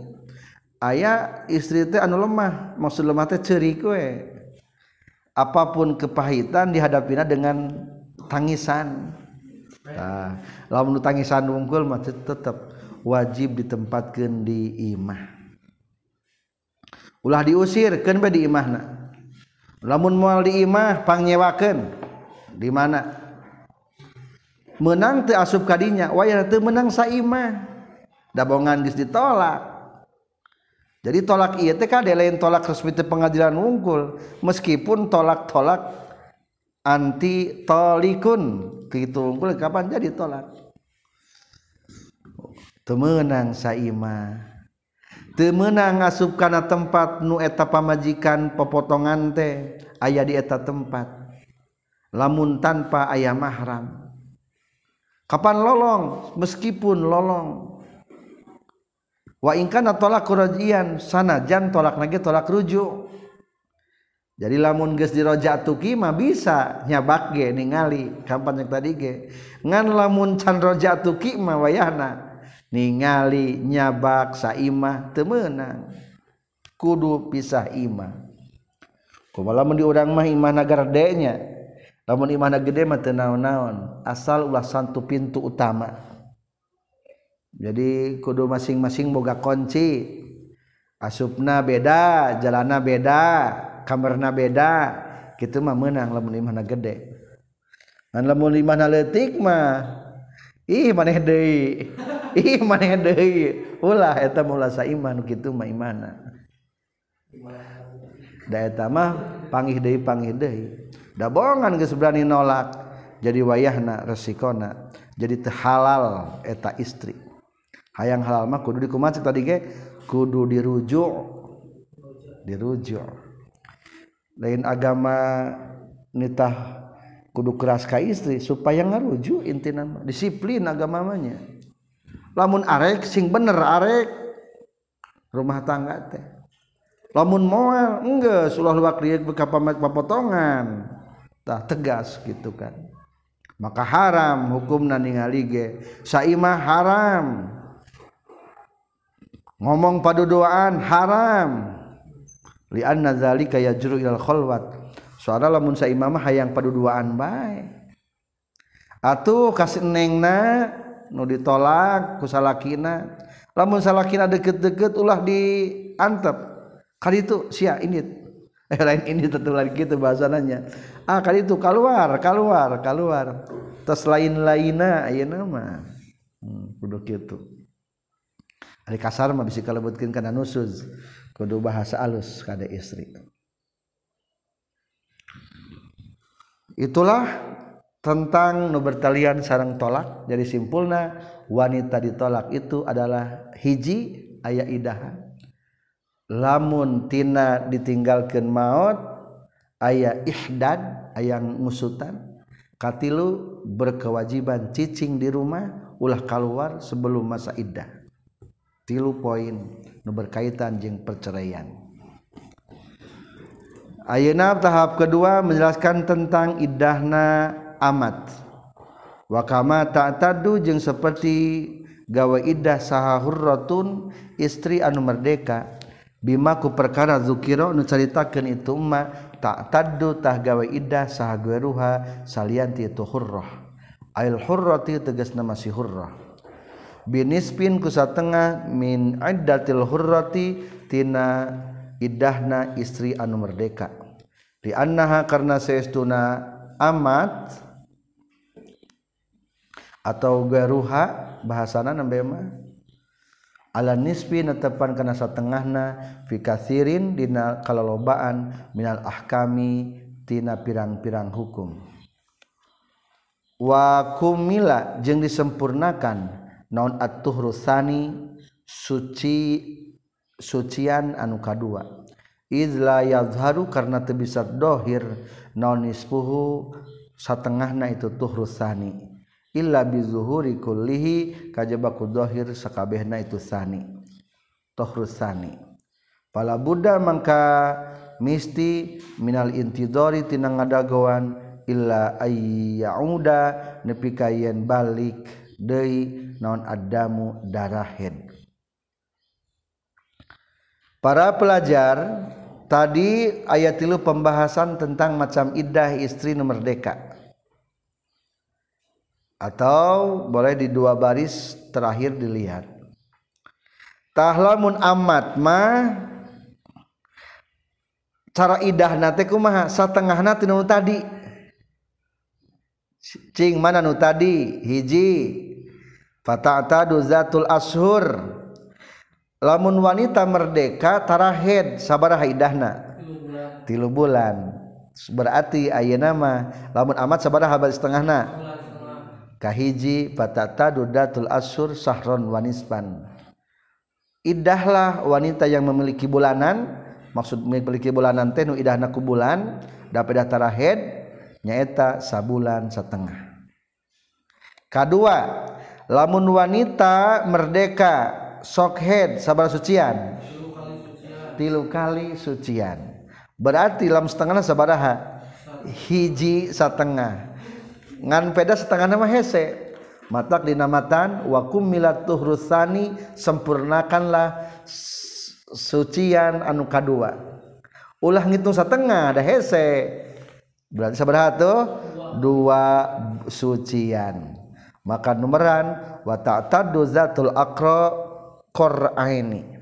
aya istri teh anu lemah. Maksud lemah teh ceri kowe. Apapun kepahitan dihadapina dengan tangisan. Nah, lamun tangisan unggul mah tetap wajib ditempatkan di imah. Ulah diusir kan di imahna. Lamun mual di imah pangyewakeun. Di mana? menang te asup kadinya wayah te menang saima. Dabongan geus ditolak. Jadi tolak iya teh kade lain tolak resmi te pengadilan unggul meskipun tolak-tolak anti tolikun kitu unggul kapan jadi tolak? Temenang saima. Temenang asup kana tempat nu eta pamajikan pepotongan teh aya di eta tempat. Lamun tanpa ayah mahram. Kapan lolong? Meskipun lolong. Wa ingkana tolak kurajian sana jan tolak lagi tolak rujuk. Jadi lamun geus dirojatuki mah bisa nyabak ge ningali kapan yang tadi ge. Ngan lamun can rojatuki mah wayahna ningali nyabak saimah teu meunang. Kudu pisah imah. Kumaha lamun di urang mah imah nagardenya namun imahna gede mah teu naon-naon asal ulah santu pintu utama. Jadi kudu masing-masing boga kunci. Asupna beda jalana beda kamarna beda kitu mah meunang lamun imahna gede. Dan lamun imahna leutik mah ih maneh deui ih maneh deui. Ulah eta mah ulah saiman kitu mah imana. Da eta mah pangih deui pangih deui. Dabongan geus berani nolak. Jadi wayahna resikona. Jadi halal eta istri. Hayang halal mah kudu dikumaha tadi ge? Kudu dirujuk. Dirujuk. Lain agama nitah kudu keras ka istri supaya ngarujuk intina disiplin agamanya lamun arek sing bener arek rumah tangga teh. Lamun moal enggak sulah luak liat beka papotongan tegas gitu kan. Maka haram hukum naningalige saimah haram. Ngomong pada doaan haram. Lianna zalika yajru ilal khalwat. Soalnya lamun saimah mah hayang pada doaan bae. Atuh kasih nengna nu ditolak ku salakina. Lamun salakina deket-deket ulah diantep. Kali itu sia ini lain ini tentu lagi gitu bahasannya. Ah kali itu keluar keluar keluar. Terus lain lainnya ayo nama hmm, kudu gitu. Hari kasar mah bisa kalebutkeun kana nusuz kudu bahasa alus kada istri. Itulah tentang nu bertalian sarang tolak. Jadi simpulna wanita ditolak itu adalah hiji ayat idahan lamuntina ditinggalkan maut ayaah Ihdad ayaang musutan katilu berkewajiban cicing di rumah ulah keluar sebelum masa iddah. Tilu poin nu berkaitan jeung perceraian. Ayeuna tahap kedua menjelaskan tentang iddahna amat. Wakama tak tadu jeung seperti gawe iddah saha hurratun istri anu merdeka. Bima ku perkara zukiro nu caritakeun itu ma tak tadu tah gawe idah saha gueruha salianti itu hurrah. Ail hurrati tegasna masih hurrah. Binispin ku satengah min iddatil hurrati tina idahna istri anu merdeka. Di annaha karena seestuna amat atau garuha bahasana nambema ala nisbi netepan kana satengahna fi katsirin dina kalolobaan minal ahkami tina pirang-pirang hukum. Wa kumila jeung disempurnakan naon at-tuhrusani suci sucian anu kadua. Izla yazharu karena teu bisa dohir naon nisfuhu satengahna itu tuhrusani illa bizuhuri kullihi kajaba ku dohir sakabehna itu sani. Tohrus sani. Pala buddha mangka misti minal intidori tina ngadagoan illa ayyauda nepi kayen balik deui naon adamu darahed para pelajar tadi ayat tilu pembahasan tentang macam iddah istri nu merdeka atau boleh di dua baris terakhir dilihat. Tahlamun amat ma. Cara idah nate kumaha? Satengah nate nu tadi. Cing mana nu tadi? Hiji. Fatata duzatul ashur. Lamun wanita merdeka tarahed sabaraha idahna tilu bulan. Berarti ayeuna mah lamun amat sabaraha bari setengahna kahiji datul asur sahron wanispan. Idahlah wanita yang memiliki bulanan maksud memiliki bulanan tenu idahna ku bulan dapat tarahed nyaeta sabulan setengah kedua lamun wanita merdeka sokhead sabar sucian. Tilu kali sucian. Berarti lam setengahnya sabaraha? Hiji setengah ngan peda setengah nama hese. Matak dinamatan wakum milat tuhrusani sempurnakanlah sucian anu kadua. Ulah ngitung setengah ada hese. Berarti seberapa tuh? Dua sucian. Maka numeran wa ta'taddu zatul aqra qur'aini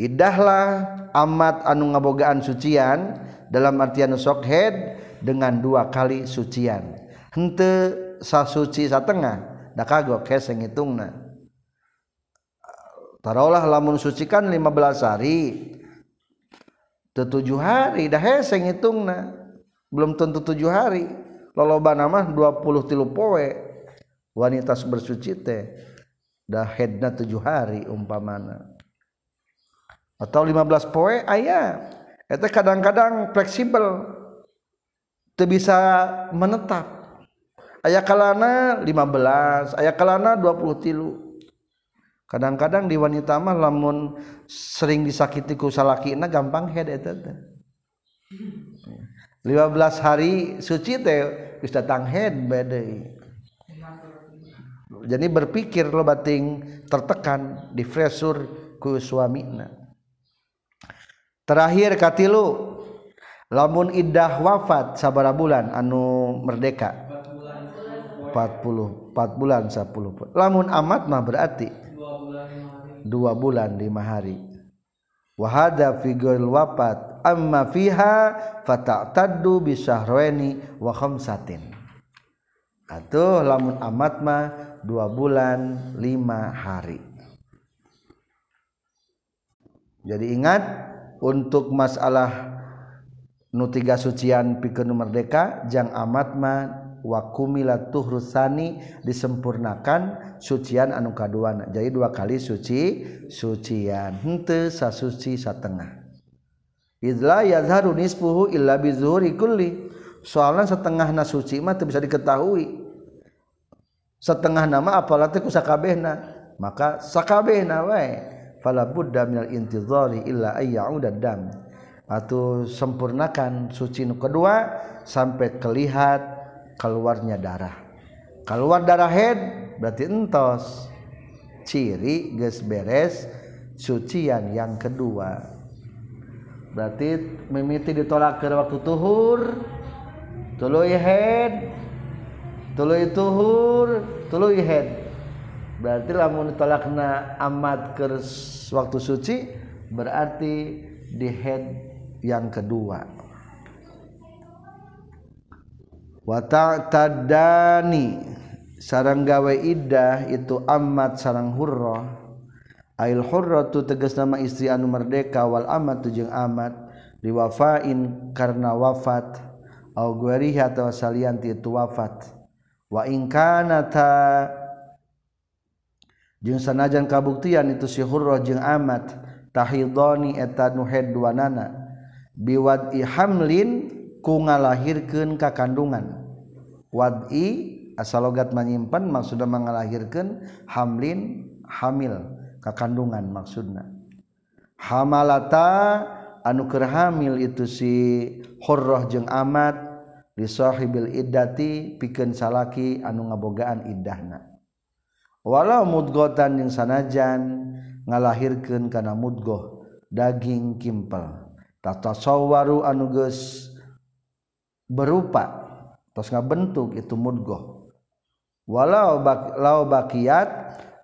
idahlah amat anu ngabogaan sucian dalam artian sokhead dengan dua kali sucian hente sasuci satengah dah kagok hese ngitungna taruhlah lamun suci kan 15 hari tujuh hari dah hese ngitungna belum tentu tujuh hari. Loloba nama 20 tilu poe wanita bersuci teh dah headna tujuh hari umpamana. Atau 15 poe ayah itu kadang-kadang fleksibel itu bisa menetap aya kalana 15 aya kalana 20 tilu. Kadang-kadang di wanita mah lamun sering disakiti ku salakina gampang head eta teh. 15 hari suci teh geus datang head bade jadi berpikir lo bating tertekan di fresur ku suamina. Terakhir katilu lamun idah wafat sabara bulan anu merdeka 40 4 bulan 10 lamun amat mah berarti dua bulan lima hari. Wahada figuril wafat amma fiha fata'taddu bisyahraini wa khamsatin. Atuh lamun amat mah dua bulan lima hari. Jadi ingat untuk masalah nu tiga sucian pikeun merdeka jang amat mah wakumila tuhrusani disempurnakan sucian anu kaduana jadi dua kali suci sucian. Hente sasuci satengah. Idla yazharu nisfuhu illa bizuhuri kulli. Soalnya setengah na suci mah bisa diketahui. Setengah nama apalah teh sakabehna? Maka sakabehna wae. Fala budda minal intizari illa ayyauda dam. Atau sempurnakan suci nu kedua sampai kelihat keluarnya darah. Keluar darah head berarti entos. Ciri geus beres sucian yang kedua. Berarti mimiti ditolak ke waktu tuhur tuluy head tuluy tuhur tuluy head. Berarti lamun ditolakna amat ke waktu suci berarti di head yang kedua. watak tadani sarang gawe iddah itu amat sarang hurrah ail hurratu tegas nama istri anu merdeka wal amat tujeng amat. Liwafain karena wafat. Au guerih atau salian itu wafat. Wa ingkana ta jeung sanajan kabuktian itu si hurrah jeung amat. Tahidoni eta nu hedwanana. Biwad ihamlin ku ngalahirkeun ka kandungan wadi asalogat menyimpan maksudnya mengalahirkan hamlin hamil ka kandungan maksudna. Hamalata anu keur hamil itu si Hurrah jeung amat li sahibil iddati pikeun salaki anu ngabogaan iddahna. Walau mudghatan yang sanajan ngalahirkeun kana mudghah daging kimpel. Tatasawwaru anu geus berupa tos ngabentuk itu mudgoh walau bak, lau bakiat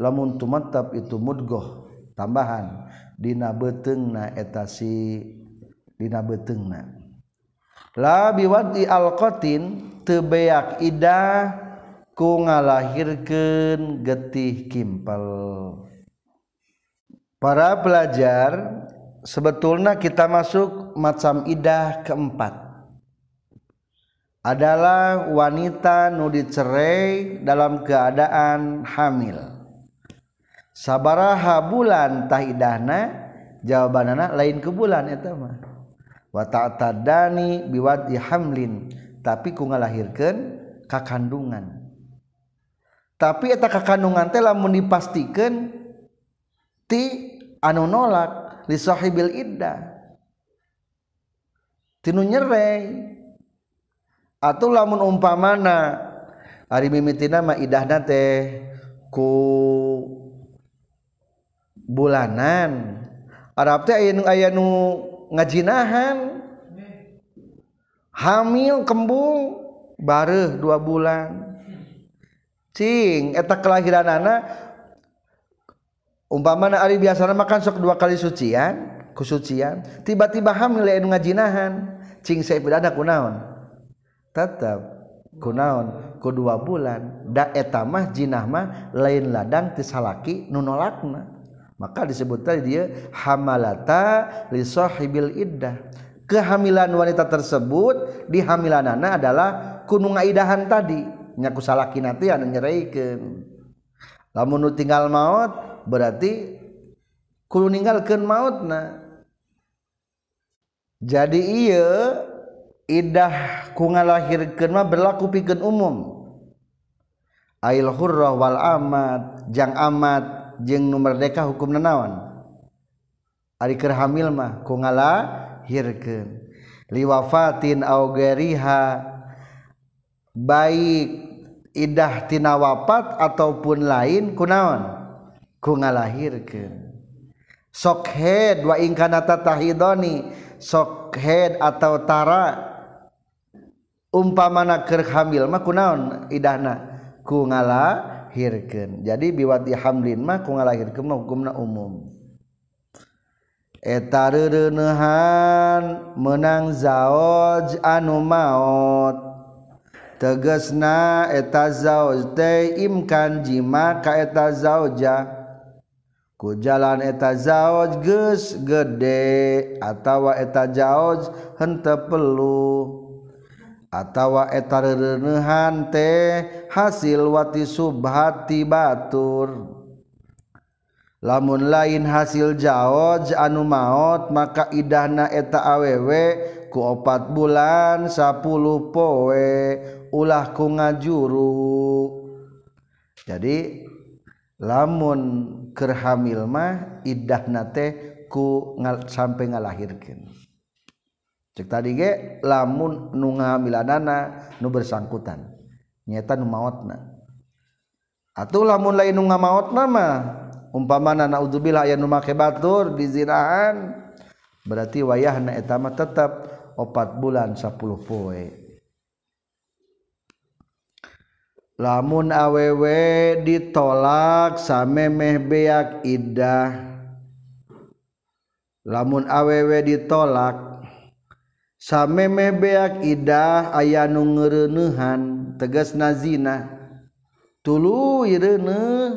lamun tumatap itu mudgoh tambahan dina beteungna eta si dina beteungna la biwadi alqatin teu beak idah ku ngalahirkeun getih kimpel. Para pelajar sebetulnya kita masuk macam idah keempat adalah wanita nu dicerai dalam keadaan hamil. Sabaraha bulan tahidahna jawabanana lain ke bulan eta mah. Wa ta'tadani biwadi hamlin tapi ku ngalahirkeun ka kandungan tapi eta ka kandungan teh lamun dipastikeun ti anu nolak li sahibil iddah. Tinu nyerai. atau lamun umpamana ari mimitina mah idahna teh ku bulanan. Arab teh aya nu aya nu ngajinahan. Hamil kembung bareuh dua bulan. Cing eta kelahiran anak umpamana ari biasana makan sok dua kali sucian kusucian tiba-tiba hamil aya nu ngajinahan. Cing saya pidana kunaon tetap kunaon kedua bulan da etamah jinah jinahmah lain ladang tisalaki nunolakna maka disebut tadi dia hamalata li sahibil iddah. Kehamilan wanita tersebut di hamilanana adalah kunung aidahan tadi. Nyaku salaki nanti anu nyeraikeun lamun tinggal maut berarti kudu ninggalkeun mautna. Jadi iya idah ku ngalahirkeun mah berlaku pikeun umum. Ail hurrah wal amat jang amat jeung nu merdeka hukumna naon ari keur hamil mah ku ngalahirkeun. Liwafatin au geriha baik idah tina wafat ataupun lain kunaon ku ngalahirkeun. Sok head wa ingkana tatahidoni sok head atau tara umpamana keur hamil mah kunaon idahna? Ku ngalahirkeun. Jadi biwati hamlin mah ku ngalahirkeun mah hukumna umum. Eta reuneuhan meunang zaoj anu maot. Tegasna eta zaoj teh imkan jima ka eta zauja ku jalan eta zaoj geus gede atawa eta zaoj henteu perlu atawa etarenehan teh hasil wati subhati batur. Lamun lain hasil jaoj anu maut maka idahna eta awewe ku opat bulan sapuluh poe ulah ku ngajuru. Jadi lamun kerhamil mah idahna teh ku ngal, sampai ngalahirkan cek tadi ge lamun nu ngamilanana nu bersangkutan. Nyata nu maotna. Atuh lamun lain nu ngamaot mah umpamana naudzubillah aya nu make batur dizinaan berarti wayahna eta mah tetep opat bulan 10 poe. Lamun awewe ditolak samemeh beak idah. Lamun awewe ditolak sameme beak idah aya nu ngeureuneuhan tegas nazina tulu irene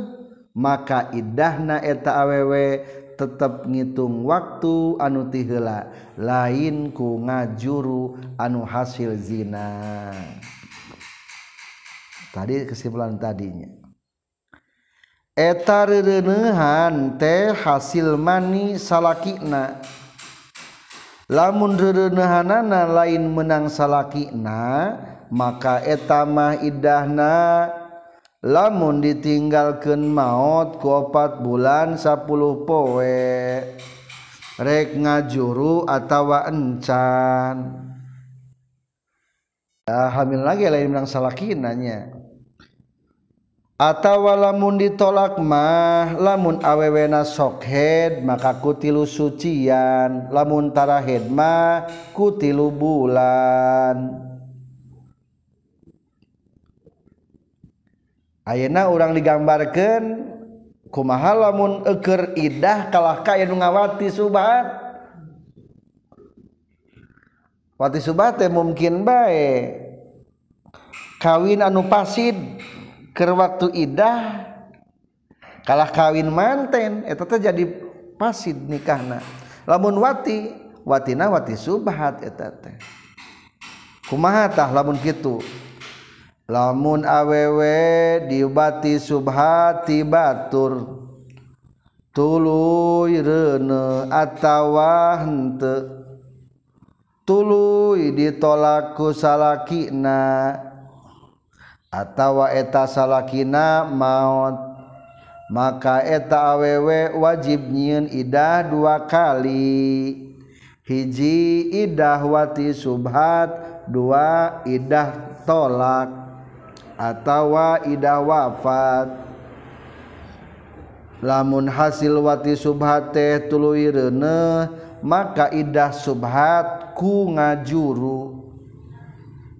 maka idahna eta awewe tetap ngitung waktu anu tihela lain ku ngajuru anu hasil zina. Tadi kesimpulan tadinya. Eta rereneuhan teh hasil mani salakina lamunhanana lain menang salakina maka etamah Idahna. Lamun ditinggalkan maut kuopat bulan 10 poerek ngajuru atau encan. Hamil lagi lain menang salakinanya Atawa lamun ditolak mah lamun awewena sokhed maka kutilu sucian. Lamun tarahed mah kutilu bulan. Ayeuna orang digambarkan kumaha lamun eker idah kalah kaya anu ngawati subhat wati subhat teh mungkin bae. Kawin anu pasid. ke waktu idah kalah kawin manten eta teh jadi pasid nikahna. Lamun wati watina wati subhat eta teh. Kumaha tah lamun kitu? Lamun awewe diubati subhati batur tuluy reune atawa henteu. Tuluy ditolak ku salakina. atawa eta salakina maut maka eta awewe wajib nyieun idah dua kali. Hiji idah wati subhat dua idah tolak. Atawa idah wafat. Lamun hasil wati subhat teh maka idah subhat ku ngajuru.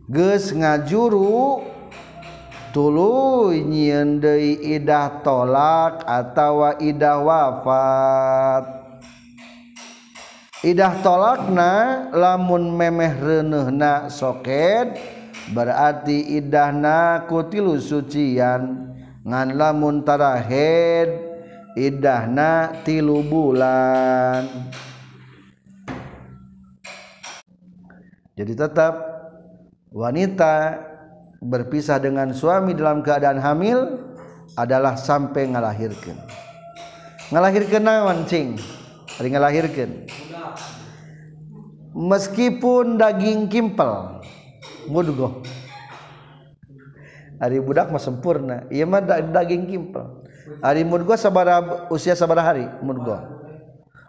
Geus ngajuru tulu nyiin deui idah tolak atawa idah wafat. Idah tolakna lamun memeh reuneuhna soket berarti idahna kutilu sucian. Ngan lamun tarahed idahna tilu bulan. Jadi tetap wanita berpisah dengan suami dalam keadaan hamil adalah sampai ngalahirkan. Ngalahirkan naon cing hari ngalahirkan. Meskipun daging kimpel mudgo hari budak mah sempurna. Iya mah daging kimpel. Hari mudgo sabara usia sabara hari mudgo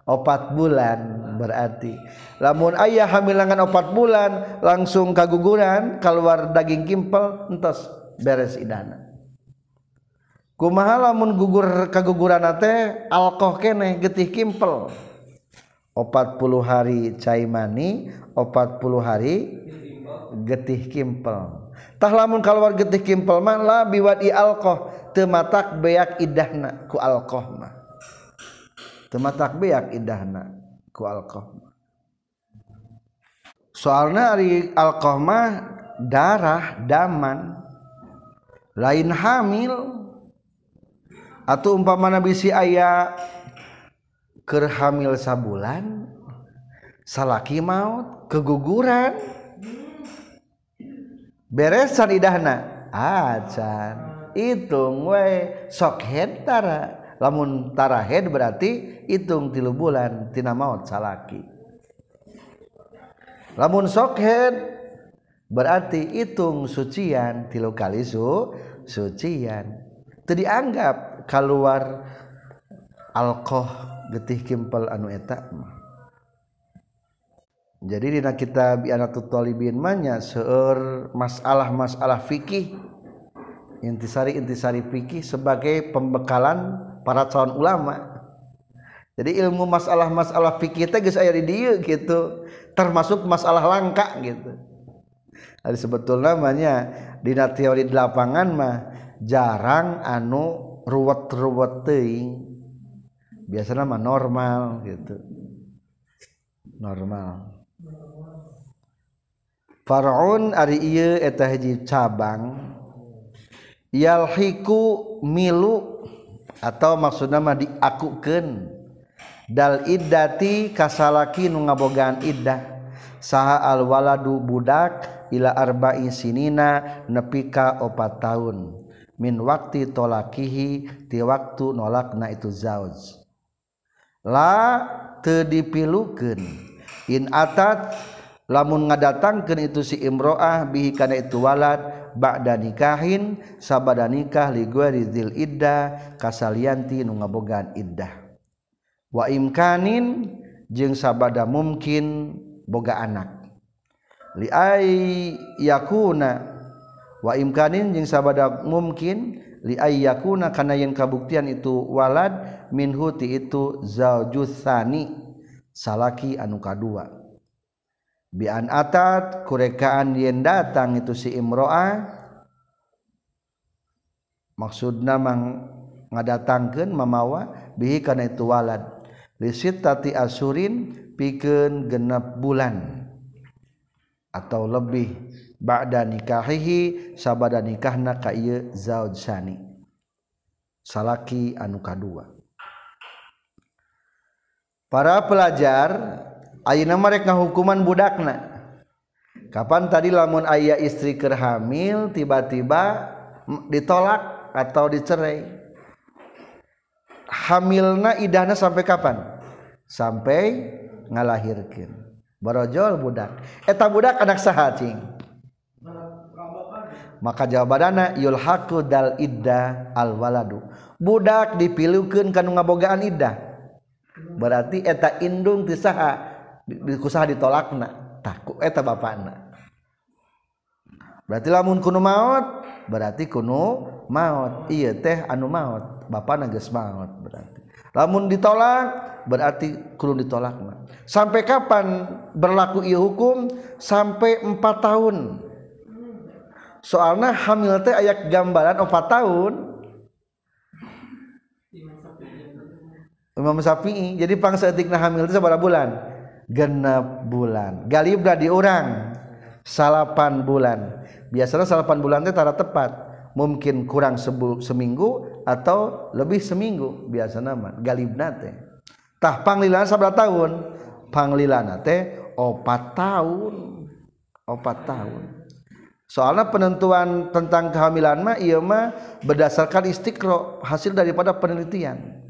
opat bulan berarti. Lamun ayah hamilangan opat bulan langsung kaguguran keluar daging kimpel entos beres idana. Kumaha lamun gugur kaguguran teh alkoh kene getih kimpel. Opat puluh hari cai mani opat puluh hari getih kimpel. Tah lamun keluar getih kimpel mah la biwadi alkoh tematak beak idahna ku alkoh mah. tematak beak indahna ku alkohol soalnya ari alkohol darah daman. Lain hamil. Atau umpama nabi si ayah kerhamil sabulan salaki maut keguguran. Beresan idahna acan hitung we sok hentara. Lamun tarahed berarti hitung tilu bulan tina maut salaki. Lamun sokhed berarti hitung sucian tilu kali su sucian. Itu dianggap keluar alkoh getih kimpel anu etak jadi dina kita bianatutolibinnya seur masalah-masalah fikih. Intisari-intisari fikih sebagai pembekalan para calon ulama. Jadi ilmu masalah-masalah fikih teh geus aya di dieu gitu termasuk masalah langka gitu. Ari sebetulnya namanya dina teori di lapangan mah jarang anu ruwet-ruwet teuing. Biasanya mah normal gitu. Normal. Faraun ari ieu eta hiji cabang. Yalhiku milu atau maksud nama diakukan dal iddati kasalaki nu ngabogaan iddah. Saha al waladu budak ila arba'in sinina nepi ka opat tahun. Min waktu tolakihi ti waktu nolakna itu zauj. La teu dipilukeun. In atat lamun ngadatangkeun itu si imroah bihi kana itu walad ba'da nikahin sabada nikah li ridil iddah kasalianti nu ngabogaan iddah. Wa imkanin jeung sabada mungkin boga anak. Li ay yakuna wa imkanin jeung sabada mungkin li ay yakuna kana yen kabuktian itu walad minhu ti itu zaujusani salaki anu kadua. bian atat kurekaan yen datang itu si imroa maksudna mang ngadatangkeun mamawa bihi kana itu walad. Lisit tati asurin pikeun genep bulan atau lebih ba'da nikahihi sabada nikahna ka ieu zauj sani. Salaki anu kadua. Para pelajar Ayeuna mereka hukuman budakna. Kapan tadi lamun ayah istri kerhamil tiba-tiba ditolak atau dicerai? Hamilna idahna sampai kapan? Sampai ngalahirkan barojol budak. Eta budak anak sahacing maka jawabanana yulhaku dal iddah al waladu. Budak dipilukeun kanu ngabogaan iddah. Berarti eta indung tisaha usaha ditolak na takut eta bapak na berarti lamun kuno maut berarti kuno maut iya teh anu maut bapak nages maut berarti. Lamun ditolak berarti kuno ditolak na sampai kapan berlaku iya hukum? Sampai empat tahun. Soalnya hamil teh ayak gambaran empat tahun. Imam Syafi'i. Jadi pangsa etikna hamil itu seberapa bulan. Genep bulan. Galibra diurang salapan bulan. Biasanya salapan bulan itu tara tepat. Mungkin kurang sebul, seminggu atau lebih seminggu. Biasa nama galibna teh. Tah panglilana sabra tahun. Panglilana teh opat tahun. Opat tahun. Soalnya penentuan tentang kehamilan mah iya mah berdasarkan istiqro hasil daripada penelitian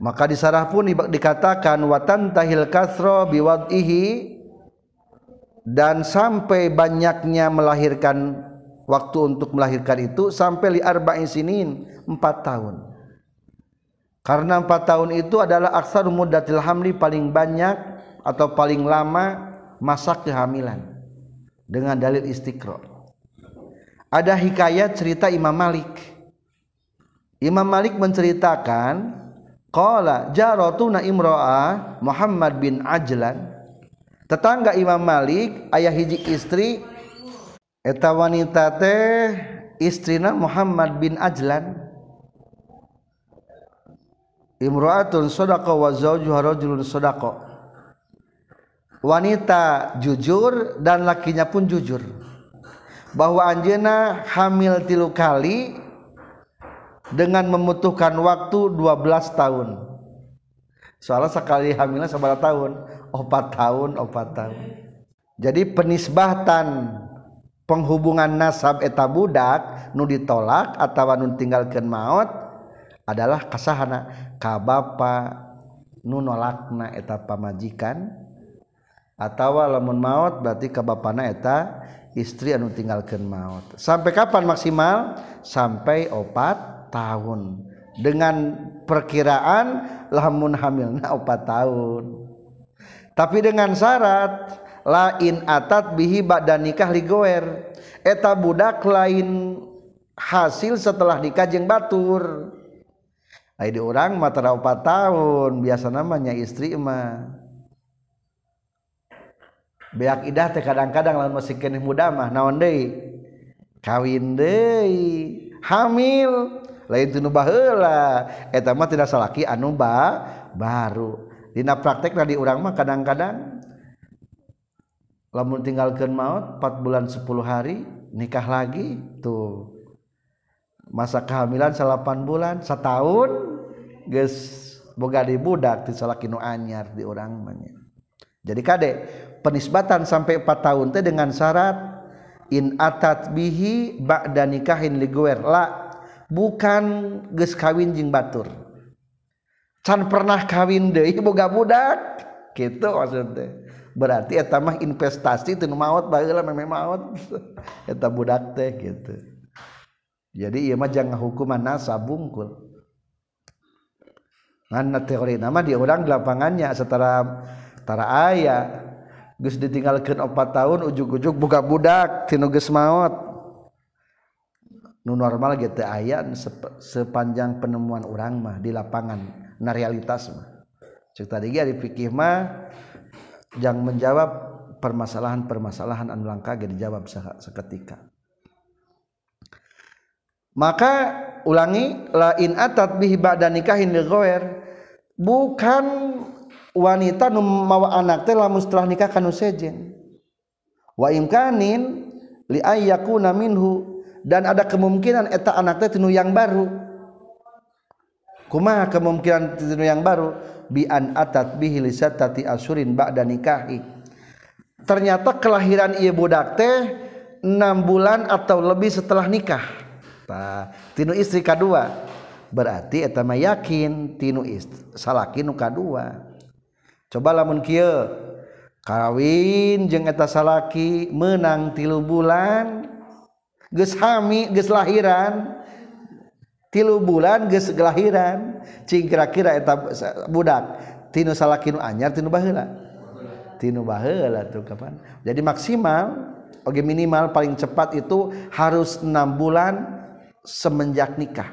maka disarah pun dikatakan watan tahil kasro biwad'ihi dan sampai banyaknya melahirkan waktu untuk melahirkan itu sampai li arba'in sinin empat tahun. Karena empat tahun itu adalah aksar mudatil hamli paling banyak atau paling lama masa kehamilan. Dengan dalil istiqro. Ada hikayat cerita Imam Malik. Imam Malik menceritakan Qala jaratuna imra'a Muhammad bin Ajlan. Tetangga Imam Malik ayah hiji istri eta wanita teh istrina Muhammad bin Ajlan. Imra'atun sadaqa wa zawjuha rajulun sadaqa. Wanita jujur dan lakinya pun jujur. Bahwa anjeuna hamil tilu kali dengan membutuhkan waktu 12 tahun. Soalnya sekali hamilnya seberapa tahun? Opat tahun opat tahun. Jadi penisbahtan penghubungan nasab eta budak nu ditolak atau nu tinggalkan maut adalah kasahana. Ka bapa nu nolakna eta pamajikan atau lamun maut berarti ka bapana eta istri anu tinggalkan maut. Sampai kapan maksimal? Sampai opat tahun. Dengan perkiraan lamun hamilna opat tahun. Tapi dengan syarat lain atat bihi dan nikah ligoer eta budak lain hasil setelah nikah jeung batur. Ai di orang mata opat tahun biasa namanya istri mah. Beak idah teh kadang-kadang lamun masih kene muda mah naon deui? Kawin deui. Hamil lain tunubahla etama tidak salaki anu ba baru. Dina praktek tadi orang mah kadang-kadang lamun tinggalkan maut 4 bulan 10 hari nikah lagi tuh. Masa kehamilan 8 bulan setahun geus boga di budak ti salaki nu anyar di orang mah jadi kade penisbatan sampai 4 tahun teh dengan syarat in atat bihi ba'da nikahin liguer la bukan geus kawin jeung batur. Can pernah kawin deui boga budak? Gitu maksudnya. Berarti eta mah investasi teu maot baheula meme maot eta budak teh gitu. Jadi ieu mah jangan hukuman nasa bungkul nganna teori nama di orang di lapangannya setara tara ayah geus ditinggalkeun 4 tahun ujug-ujug buka budak tinu geus maot nu normal gitu aya sepanjang penemuan orang mah di lapangan na realitas mah. Cek tadi di fikih mah yang menjawab permasalahan-permasalahan anu langka ge dijawab seketika. Maka ulangi la in atat bihi ba'da nikahin li bukan wanita nu mawa anak teh lamun setelah nikah kanu sejen. Wa imkanin li ayyakuna minhu dan ada kemungkinan eta anak teh tinu yang baru. Kumaha kemungkinan tinu yang baru? Bi an atat bihi lisatati asurin ba'da nikahi. Ternyata kelahiran ieu budak teh 6 bulan atau lebih setelah nikah. Tah tinu istri kadua. Berarti eta mah yakin tinu istri salaki nu kadua. Coba lamun kieu. Kawin jeung eta salaki menang tilu bulan geus hami geus lahiran. Tilu bulan geus kelahiran cing kira-kira eta budak tinu salakinu anyar tinu baheula. Tinu baheula tuh kapan. Jadi maksimal oke minimal paling cepat itu harus enam bulan semenjak nikah.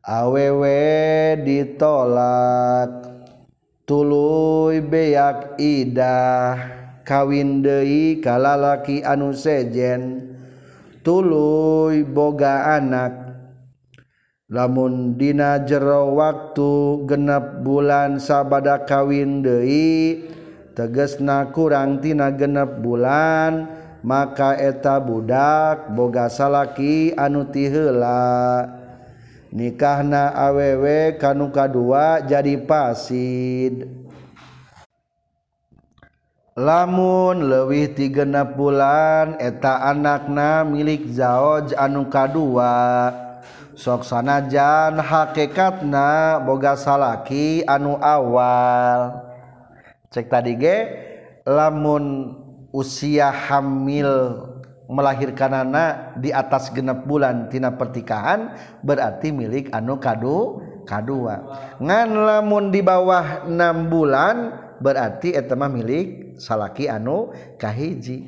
Awewe ditolak. Tuluy beak idah kawin Dei kalalaki anu sejen tulu boga anak. Lamundina jero waktu genep bulan sabada kawin Dei tegesna kurangtina genep bulan maka eta budak boga salaki anu tihela nikahna awewe kanu kadua jadi pasid. lamun lewih tigena bulan eta anakna milik zaoj anu kadua. Soksanajan hakekatna boga salaki anu awal. Cek tadi ge lamun usia hamil melahirkan anak di atas genep bulan tina pertikahan berarti milik anu kadu kadua. Ngan lamun di bawah 6 bulan berarti etemah milik salaki anu kahiji.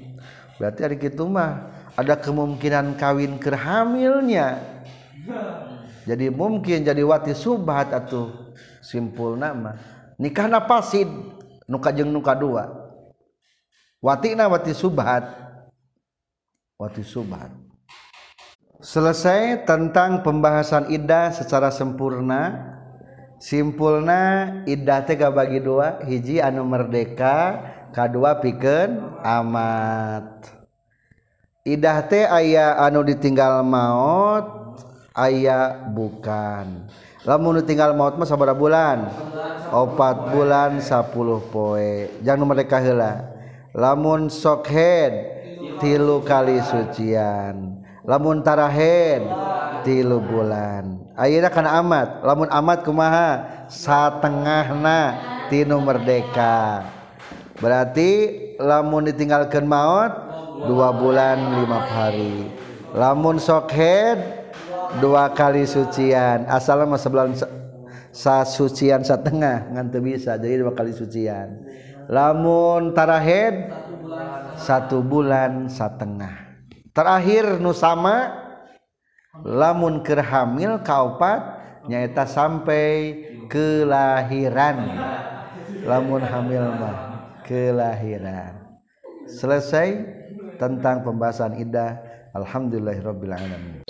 Berarti hari gitu mah ada kemungkinan kawin kerhamilnya jadi mungkin jadi wati subhat atau simpul nama nikah nafasid nuka jeng nuka dua. Wati na wati subhat. Wati subhat. Selesai tentang pembahasan idah secara sempurna. simpulna iddah teh bagi dua hiji anu merdeka kadua pikeun amat. Iddah teh aya anu ditinggal maut aya bukan. Lamun ditinggal maut mah sabara bulan? Opat bulan sapuluh poe. Jangan merdeka heula. Lamun sokhed tilu kali sucian. Lamun tarahed tilu bulan. Ayeuna kana amat, lamun amat kumaha? Satengahna tinu merdeka. Berarti lamun ditinggalkan maut dua bulan lima hari. Lamun sokhead dua kali sucian. Asal mah sebulan sa sucian setengah ngan bisa jadi dua kali sucian. Lamun tarahed satu bulan setengah. Terakhir nusama lamun keur hamil kaopat nyaeta sampai kelahiran. Lamun hamil mah kelahiran. Selesai tentang pembahasan idah alhamdulillahirabbil alamin.